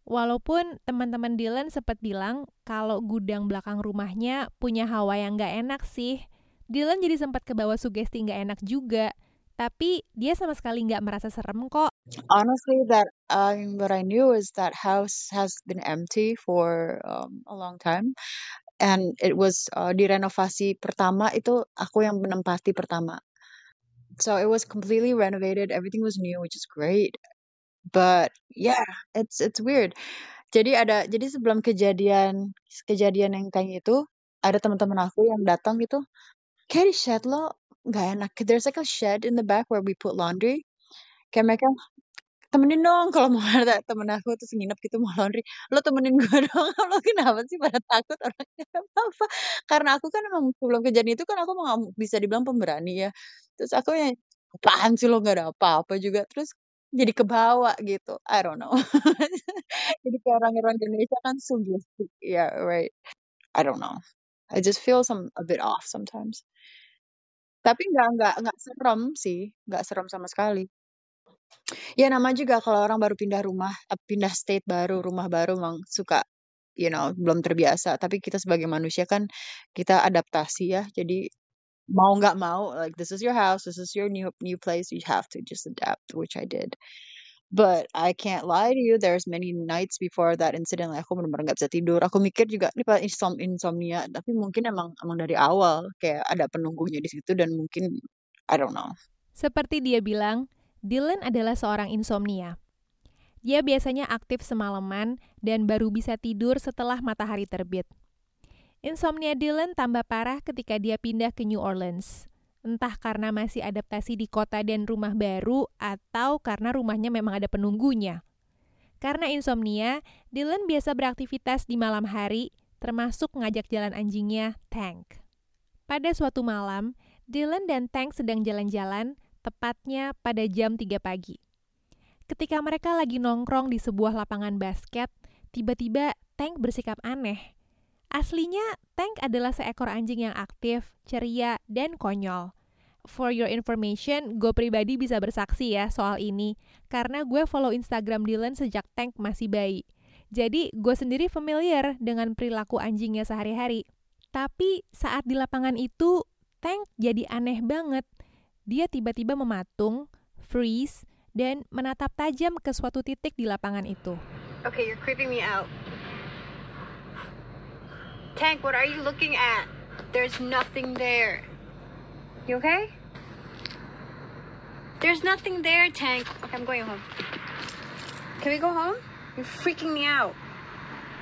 Walaupun teman-teman Dylan sempat bilang kalau gudang belakang rumahnya punya hawa yang gak enak sih. Dylan jadi sempat kebawa sugesti nggak enak juga. Tapi dia sama sekali nggak merasa serem kok. Honestly, that um, what I knew is that house has been empty for um, a long time, and it was uh, direnovasi pertama itu aku yang menempati pertama. So it was completely renovated. Everything was new, which is great. But yeah, it's it's weird. Jadi ada jadi sebelum kejadian kejadian yang kayak itu ada teman-teman aku yang datang gitu, kayak di shed lo nggak enak. There's like a shed in the back where we put laundry. Kayak mereka temenin dong kalau mau ada temen aku terus nginep gitu mau laundry. Lo temenin gue dong. Lo kenapa sih pada takut orangnya? Apa karena aku kan emang sebelum kejadian itu kan aku mau bisa dibilang pemberani ya. Terus aku yang apaan sih lo nggak ada apa-apa juga? Terus jadi kebawa gitu. I don't know. Jadi kayak orang-orang Indonesia kan suggestif ya yeah, right. I don't know I just feel some a bit off sometimes tapi nggak nggak nggak serem sih, nggak serem sama sekali. Ya nama juga kalau orang baru pindah rumah, eh, pindah state baru, rumah baru memang suka, you know, belum terbiasa. Tapi kita sebagai manusia kan kita adaptasi ya. Jadi mau nggak mau, like this is your house, this is your new new place, you have to just adapt, which I did. But I can't lie to you, there's many nights before that incident like aku benar-benar nggak bisa tidur. Aku mikir juga ini pak insom insomnia, tapi mungkin emang emang dari awal kayak ada penunggunya di situ dan mungkin I don't know. Seperti dia bilang, Dylan adalah seorang insomnia. Dia biasanya aktif semalaman dan baru bisa tidur setelah matahari terbit. Insomnia Dylan tambah parah ketika dia pindah ke New Orleans entah karena masih adaptasi di kota dan rumah baru atau karena rumahnya memang ada penunggunya. Karena insomnia, Dylan biasa beraktivitas di malam hari, termasuk ngajak jalan anjingnya, Tank. Pada suatu malam, Dylan dan Tank sedang jalan-jalan, tepatnya pada jam 3 pagi. Ketika mereka lagi nongkrong di sebuah lapangan basket, tiba-tiba Tank bersikap aneh. Aslinya, Tank adalah seekor anjing yang aktif, ceria, dan konyol. For your information, gue pribadi bisa bersaksi ya soal ini, karena gue follow Instagram Dylan sejak Tank masih bayi. Jadi, gue sendiri familiar dengan perilaku anjingnya sehari-hari. Tapi saat di lapangan itu, Tank jadi aneh banget. Dia tiba-tiba mematung, freeze, dan menatap tajam ke suatu titik di lapangan itu. Okay, you're creeping me out. Tank, what are you looking at? There's nothing there. You okay? There's nothing there, Tank. Okay, I'm going home. Can we go home? You're freaking me out.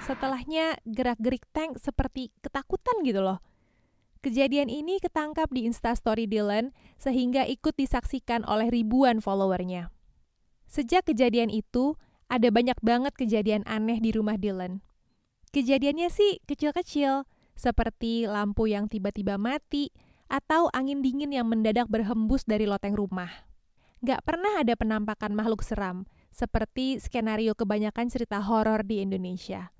Setelahnya gerak-gerik Tank seperti ketakutan gitu loh. Kejadian ini ketangkap di Instastory Dylan sehingga ikut disaksikan oleh ribuan followernya. Sejak kejadian itu, ada banyak banget kejadian aneh di rumah Dylan. Kejadiannya sih kecil-kecil, seperti lampu yang tiba-tiba mati atau angin dingin yang mendadak berhembus dari loteng rumah. Gak pernah ada penampakan makhluk seram, seperti skenario kebanyakan cerita horor di Indonesia.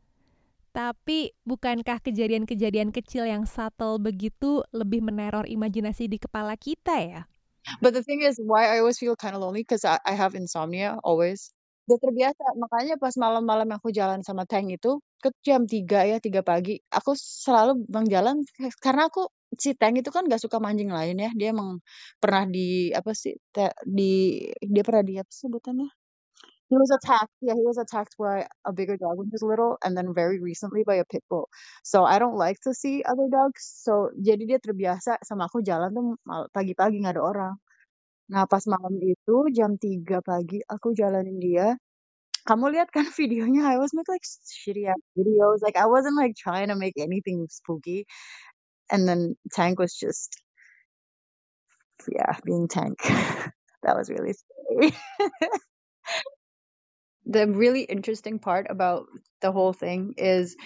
Tapi, bukankah kejadian-kejadian kecil yang subtle begitu lebih meneror imajinasi di kepala kita ya? But the thing is, why I always feel kind of lonely because I, I have insomnia always udah terbiasa makanya pas malam-malam aku jalan sama Tank itu ke jam 3 ya 3 pagi aku selalu bang jalan karena aku si Tank itu kan gak suka mancing lain ya dia emang pernah di apa sih di dia pernah di apa sebutannya? He was attacked yeah he was attacked by a bigger dog when he was little and then very recently by a pit bull. So I don't like to see other dogs so jadi dia terbiasa sama aku jalan tuh pagi-pagi nggak ada orang Nah, pas malam itu jam 3 pagi aku jalanin dia. Kamu lihat kan videonya I was make like shitty videos. Like I wasn't like trying to make anything spooky. And then Tank was just yeah, being Tank. that was really scary. the really interesting part about the whole thing is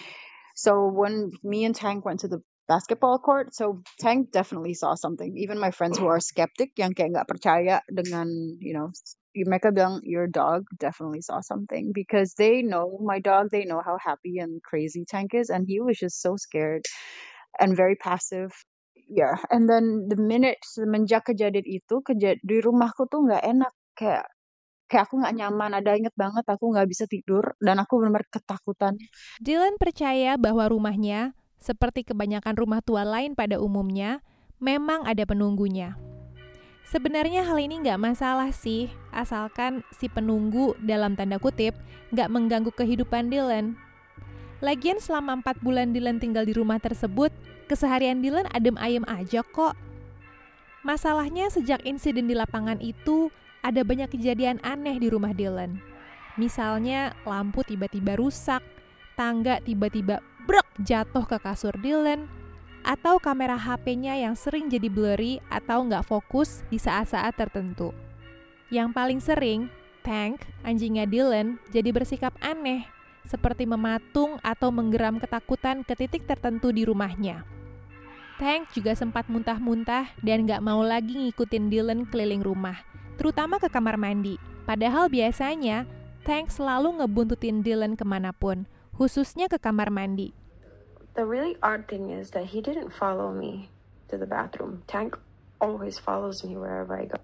so when me and Tank went to the basketball court. So Tank definitely saw something. Even my friends who are skeptic, yang kayak nggak percaya dengan, you know, mereka bilang your dog definitely saw something because they know my dog. They know how happy and crazy Tank is, and he was just so scared and very passive. Yeah, and then the minute semenjak kejadian itu, kejad di rumahku tuh nggak enak kayak kayak aku nggak nyaman ada inget banget aku nggak bisa tidur dan aku benar-benar ketakutan. Dylan percaya bahwa rumahnya seperti kebanyakan rumah tua lain pada umumnya, memang ada penunggunya. Sebenarnya hal ini nggak masalah sih, asalkan si penunggu dalam tanda kutip nggak mengganggu kehidupan Dylan. Lagian selama 4 bulan Dylan tinggal di rumah tersebut, keseharian Dylan adem ayem aja kok. Masalahnya sejak insiden di lapangan itu, ada banyak kejadian aneh di rumah Dylan. Misalnya lampu tiba-tiba rusak, tangga tiba-tiba brek jatuh ke kasur Dylan, atau kamera HP-nya yang sering jadi blurry atau nggak fokus di saat-saat tertentu. Yang paling sering, Tank, anjingnya Dylan, jadi bersikap aneh, seperti mematung atau menggeram ketakutan ke titik tertentu di rumahnya. Tank juga sempat muntah-muntah dan nggak mau lagi ngikutin Dylan keliling rumah, terutama ke kamar mandi. Padahal biasanya, Tank selalu ngebuntutin Dylan ke mana pun, khususnya ke kamar mandi. The really odd thing is that he didn't follow me to the bathroom. Tank always follows me wherever I go.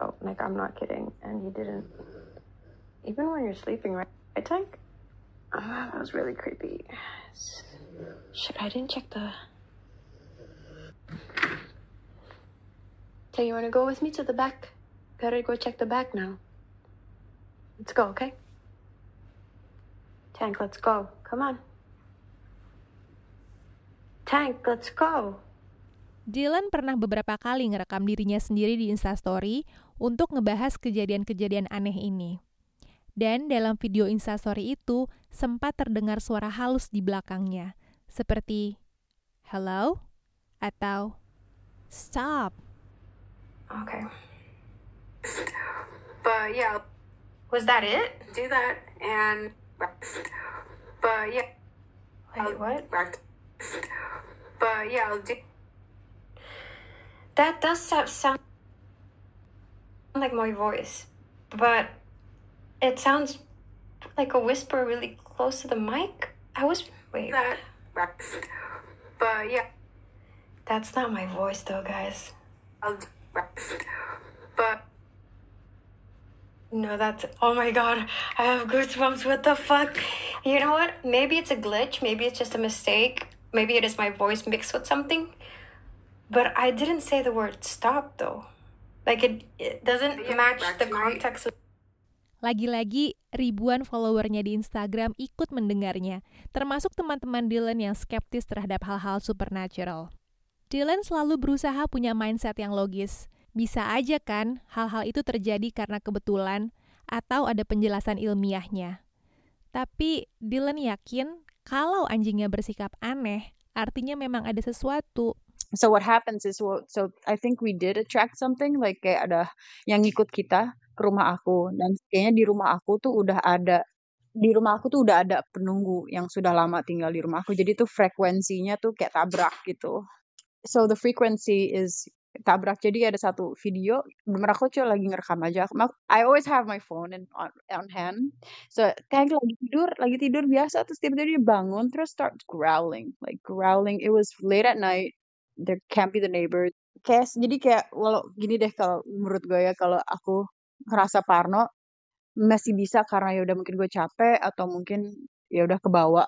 Oh, like I'm not kidding. And he didn't. Even when you're sleeping, right, Tank? Oh, that was really creepy. Shit, I didn't check the. Okay, you wanna go with me to the back? Gotta go check the back now. Let's go, okay? Tank, let's go. Come on. Tank, let's go. Dylan pernah beberapa kali ngerekam dirinya sendiri di Instastory untuk ngebahas kejadian-kejadian aneh ini. Dan dalam video Instastory itu sempat terdengar suara halus di belakangnya, seperti hello atau stop. Okay. But yeah, was that it? Do that and. But yeah. Wait, what? But yeah, I'll do. That does sound like my voice, but it sounds like a whisper really close to the mic. I was wait. That, but yeah, that's not my voice though, guys. I'll, do. but no, that's oh my god, I have goosebumps. What the fuck? You know what? Maybe it's a glitch. Maybe it's just a mistake. Maybe it is my voice mixed with something. But I didn't say the word stop though. Like it, it doesn't yeah, match the context. Lagi-lagi ribuan followernya di Instagram ikut mendengarnya, termasuk teman-teman Dylan yang skeptis terhadap hal-hal supernatural. Dylan selalu berusaha punya mindset yang logis. Bisa aja kan hal-hal itu terjadi karena kebetulan atau ada penjelasan ilmiahnya. Tapi Dylan yakin kalau anjingnya bersikap aneh, artinya memang ada sesuatu. So what happens is, so I think we did attract something like kayak ada yang ngikut kita ke rumah aku dan kayaknya di rumah aku tuh udah ada di rumah aku tuh udah ada penunggu yang sudah lama tinggal di rumah aku. Jadi tuh frekuensinya tuh kayak tabrak gitu. So the frequency is tabrak jadi ada satu video bener aku cuma lagi ngerekam aja. I always have my phone in, on, on hand. So kayak lagi tidur lagi tidur biasa terus tiba-tiba dia bangun terus start growling like growling. It was late at night. There can't be the neighbor kayak jadi kayak walau gini deh kalau menurut gue ya kalau aku ngerasa parno masih bisa karena ya udah mungkin gue capek atau mungkin ya udah kebawa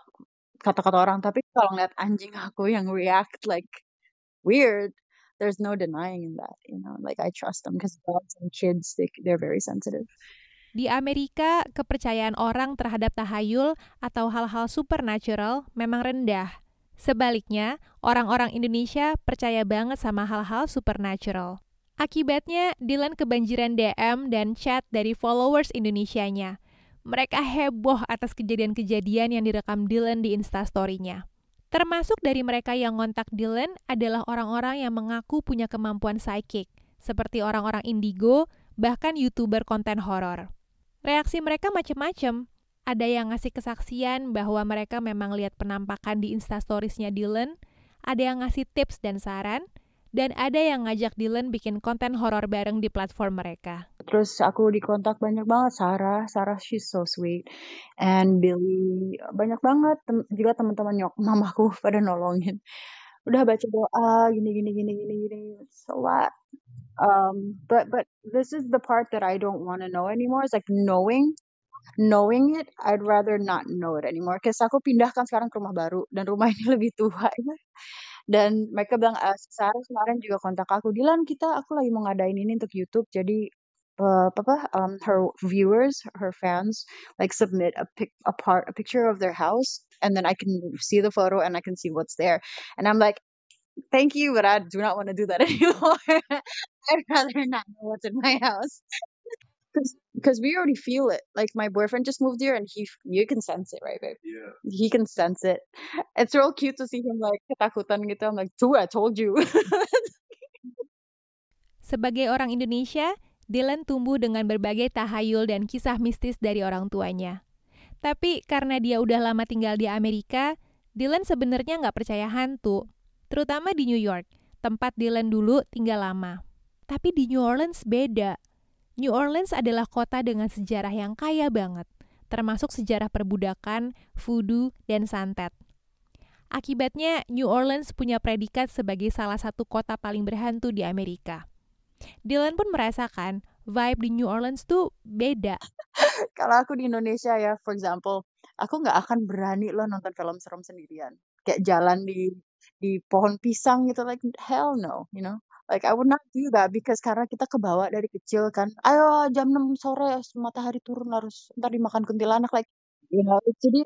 kata-kata orang. Tapi kalau ngeliat anjing aku yang react like weird there's no denying in that you know like I trust them because dogs and kids they, they're very sensitive di Amerika, kepercayaan orang terhadap tahayul atau hal-hal supernatural memang rendah. Sebaliknya, orang-orang Indonesia percaya banget sama hal-hal supernatural. Akibatnya, Dylan kebanjiran DM dan chat dari followers Indonesianya. Mereka heboh atas kejadian-kejadian yang direkam Dylan di Instastory-nya. Termasuk dari mereka yang ngontak Dylan adalah orang-orang yang mengaku punya kemampuan psychic, seperti orang-orang indigo, bahkan youtuber konten horor. Reaksi mereka macam-macam. Ada yang ngasih kesaksian bahwa mereka memang lihat penampakan di instastoriesnya Dylan, ada yang ngasih tips dan saran, dan ada yang ngajak Dylan bikin konten horor bareng di platform mereka. Terus aku dikontak banyak banget Sarah, Sarah she's so sweet, and Billy banyak banget tem juga teman-teman nyok mamaku pada nolongin. Udah baca doa gini gini gini gini gini, a lot. Um, but but this is the part that I don't want to know anymore. It's like knowing knowing it, I'd rather not know it anymore. Cause aku pindahkan sekarang ke rumah baru dan rumah ini lebih tua. Dan mereka bilang, uh, Sarah kemarin juga kontak aku, Dilan kita aku lagi mau ngadain ini untuk YouTube, jadi uh, apa um, her viewers, her fans, like submit a pic, a part, a picture of their house, and then I can see the photo and I can see what's there. And I'm like, thank you, but I do not want to do that anymore. I'd rather not know what's in my house. Because we already feel it. Like my boyfriend just moved here, and he you can sense it, right, babe? Yeah. He can sense it. It's real cute to see him like ketakutan gitu. I'm like, dude, I told you. Sebagai orang Indonesia, Dylan tumbuh dengan berbagai tahayul dan kisah mistis dari orang tuanya. Tapi karena dia udah lama tinggal di Amerika, Dylan sebenarnya nggak percaya hantu, terutama di New York, tempat Dylan dulu tinggal lama. Tapi di New Orleans beda. New Orleans adalah kota dengan sejarah yang kaya banget, termasuk sejarah perbudakan, voodoo, dan santet. Akibatnya, New Orleans punya predikat sebagai salah satu kota paling berhantu di Amerika. Dylan pun merasakan vibe di New Orleans tuh beda. Kalau aku di Indonesia ya, for example, aku nggak akan berani loh nonton film serem sendirian. Kayak jalan di di pohon pisang gitu, like hell no, you know. Like I would not do that because karena kita kebawa dari kecil kan. Ayo jam 6 sore matahari turun harus ntar dimakan kuntilanak like you know jadi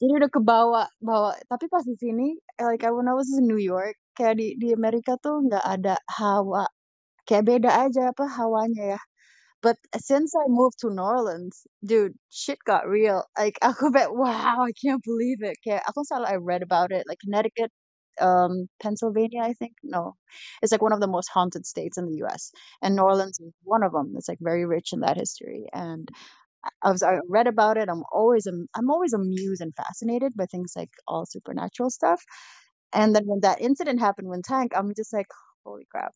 jadi udah kebawa bawa tapi pas di sini like when I was in New York kayak di di Amerika tuh nggak ada hawa kayak beda aja apa hawanya ya. But since I moved to New Orleans, dude, shit got real. Like aku bet, wow, I can't believe it. Kayak aku selalu I read about it, like Connecticut, um, Pennsylvania, I think. No, it's like one of the most haunted states in the U.S. And New Orleans is one of them. It's like very rich in that history. And I was I read about it. I'm always I'm always amused and fascinated by things like all supernatural stuff. And then when that incident happened with Tank, I'm just like, holy crap.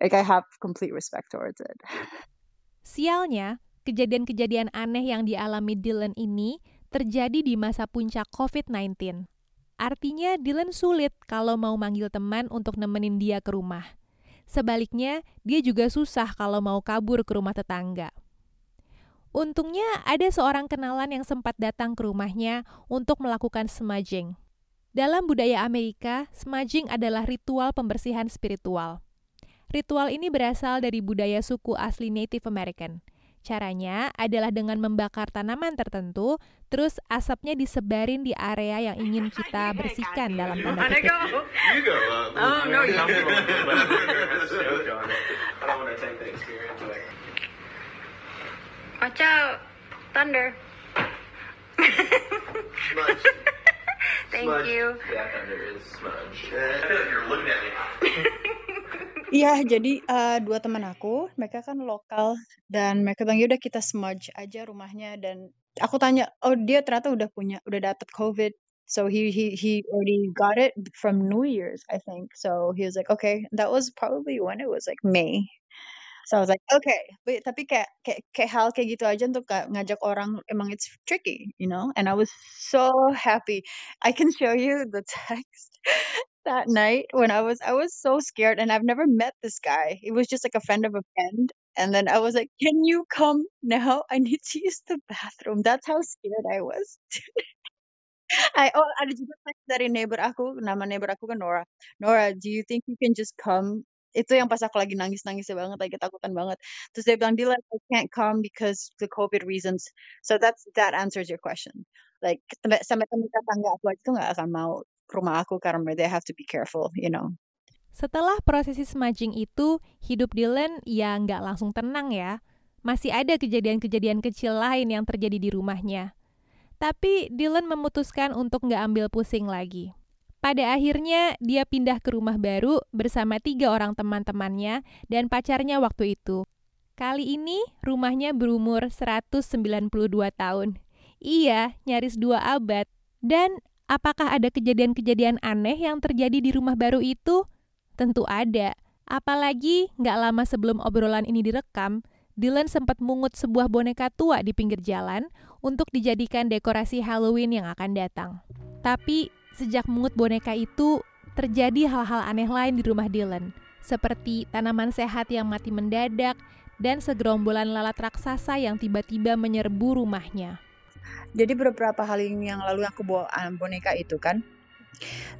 Like I have complete respect towards it. Sialnya, kejadian-kejadian aneh yang dialami Dylan ini terjadi di masa puncak COVID-19. Artinya Dylan sulit kalau mau manggil teman untuk nemenin dia ke rumah. Sebaliknya, dia juga susah kalau mau kabur ke rumah tetangga. Untungnya ada seorang kenalan yang sempat datang ke rumahnya untuk melakukan smudging. Dalam budaya Amerika, smudging adalah ritual pembersihan spiritual. Ritual ini berasal dari budaya suku asli Native American. Caranya adalah dengan membakar tanaman tertentu, terus asapnya disebarin di area yang ingin kita bersihkan dalam tanda kutip. Oh, Watch out, thunder. Thank Smudge. you. Yeah, thunder is smudge. I feel like you're looking at me. Iya, jadi uh, dua teman aku, mereka kan lokal dan mereka bilang yaudah kita smudge aja rumahnya dan aku tanya, oh dia ternyata udah punya, udah dapat COVID. So he he he already got it from New Year's, I think. So he was like, okay, that was probably when it was like May. So I was like, okay, but, tapi kayak, kayak kayak hal kayak gitu aja untuk ngajak orang emang it's tricky, you know. And I was so happy. I can show you the text that night when I was I was so scared and I've never met this guy. He was just like a friend of a friend. And then I was like, Can you come now? I need to use the bathroom. That's how scared I was. I oh ada juga dari neighbor aku, nama neighbor aku kan Nora. Nora, do you think you can just come? Itu yang pas aku lagi nangis-nangis banget, lagi ketakutan banget. Terus dia bilang, Dylan, I can't come because the COVID reasons. So that's that answers your question. Like sampai teman tetangga aku aja tuh nggak akan mau ke rumah aku karena they have to be careful, you know. Setelah prosesi smudging itu, hidup Dylan ya nggak langsung tenang ya. Masih ada kejadian-kejadian kecil lain yang terjadi di rumahnya. Tapi Dylan memutuskan untuk nggak ambil pusing lagi. Pada akhirnya, dia pindah ke rumah baru bersama tiga orang teman-temannya dan pacarnya waktu itu. Kali ini, rumahnya berumur 192 tahun. Iya, nyaris dua abad. Dan apakah ada kejadian-kejadian aneh yang terjadi di rumah baru itu? Tentu ada. Apalagi nggak lama sebelum obrolan ini direkam, Dylan sempat mungut sebuah boneka tua di pinggir jalan untuk dijadikan dekorasi Halloween yang akan datang. Tapi sejak mungut boneka itu, terjadi hal-hal aneh lain di rumah Dylan, seperti tanaman sehat yang mati mendadak dan segerombolan lalat raksasa yang tiba-tiba menyerbu rumahnya. Jadi beberapa hari yang lalu aku bawa um, boneka itu kan.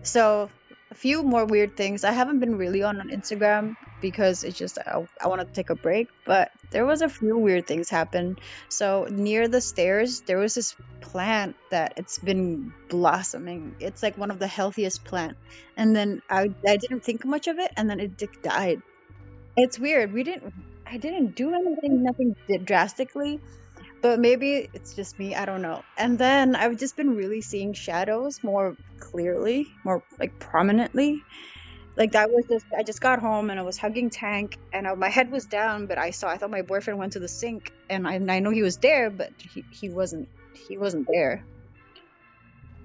So a few more weird things. I haven't been really on, Instagram because it's just I, I want to take a break. But there was a few weird things happen. So near the stairs, there was this plant that it's been blossoming. It's like one of the healthiest plant. And then I I didn't think much of it, and then it died. It's weird. We didn't. I didn't do anything. Nothing drastically but maybe it's just me i don't know. And then i've just been really seeing shadows more clearly more like prominently. Like that was just i just got home and i was hugging tank and I, my head was down but i saw i thought my boyfriend went to the sink and i, I know he was there but he, he wasn't he wasn't there.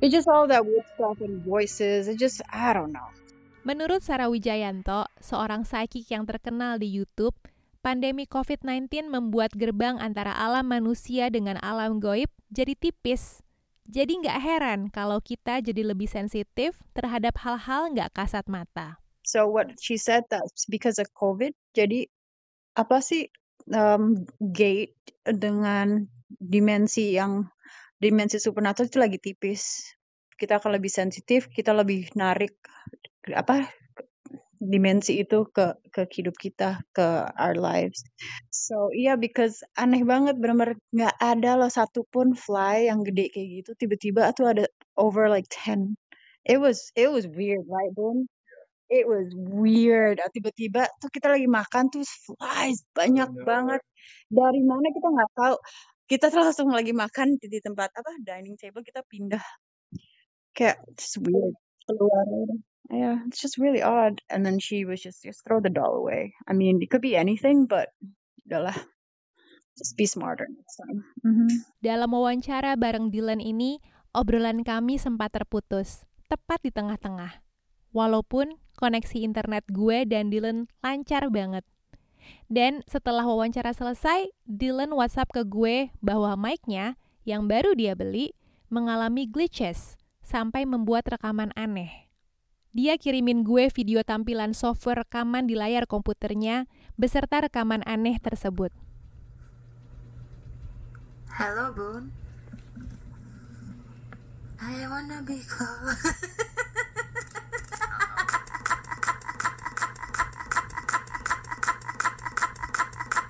It's just all that weird stuff and voices. It just i don't know. Menurut Sarah Wijayanto, seorang psychic yang terkenal di YouTube, pandemi COVID-19 membuat gerbang antara alam manusia dengan alam goib jadi tipis. Jadi nggak heran kalau kita jadi lebih sensitif terhadap hal-hal nggak kasat mata. So what she said that's because of COVID. Jadi apa sih um, gate dengan dimensi yang dimensi supernatural itu lagi tipis. Kita akan lebih sensitif, kita lebih narik apa dimensi itu ke ke hidup kita ke our lives. So iya yeah, because aneh banget benar-benar nggak ada loh satupun fly yang gede kayak gitu. Tiba-tiba tuh ada over like 10 it was it was weird right Boon it was weird. Ah, tiba-tiba tuh kita lagi makan tuh flies banyak banget. Dari mana kita nggak tahu. Kita tuh langsung lagi makan di, di tempat apa dining table kita pindah. Kayak just weird. Keluar yeah, it's just really odd. And then she was just just throw the doll away. I mean, it could be anything, but udahlah. Just be smarter next time. Mm-hmm. Dalam wawancara bareng Dylan ini, obrolan kami sempat terputus, tepat di tengah-tengah. Walaupun koneksi internet gue dan Dylan lancar banget. Dan setelah wawancara selesai, Dylan WhatsApp ke gue bahwa mic-nya yang baru dia beli mengalami glitches sampai membuat rekaman aneh. Dia kirimin gue video tampilan software rekaman di layar komputernya beserta rekaman aneh tersebut. Hello, Boon. I wanna be close.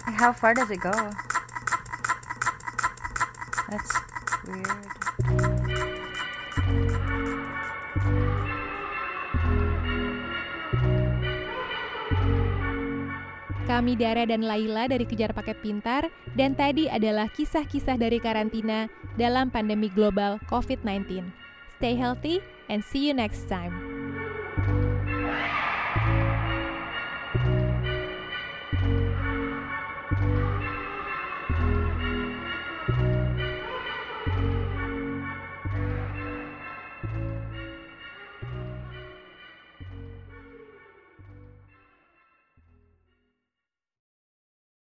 How far does it go? That's weird. Kami Dara dan Laila dari Kejar Paket Pintar dan tadi adalah kisah-kisah dari karantina dalam pandemi global COVID-19. Stay healthy and see you next time.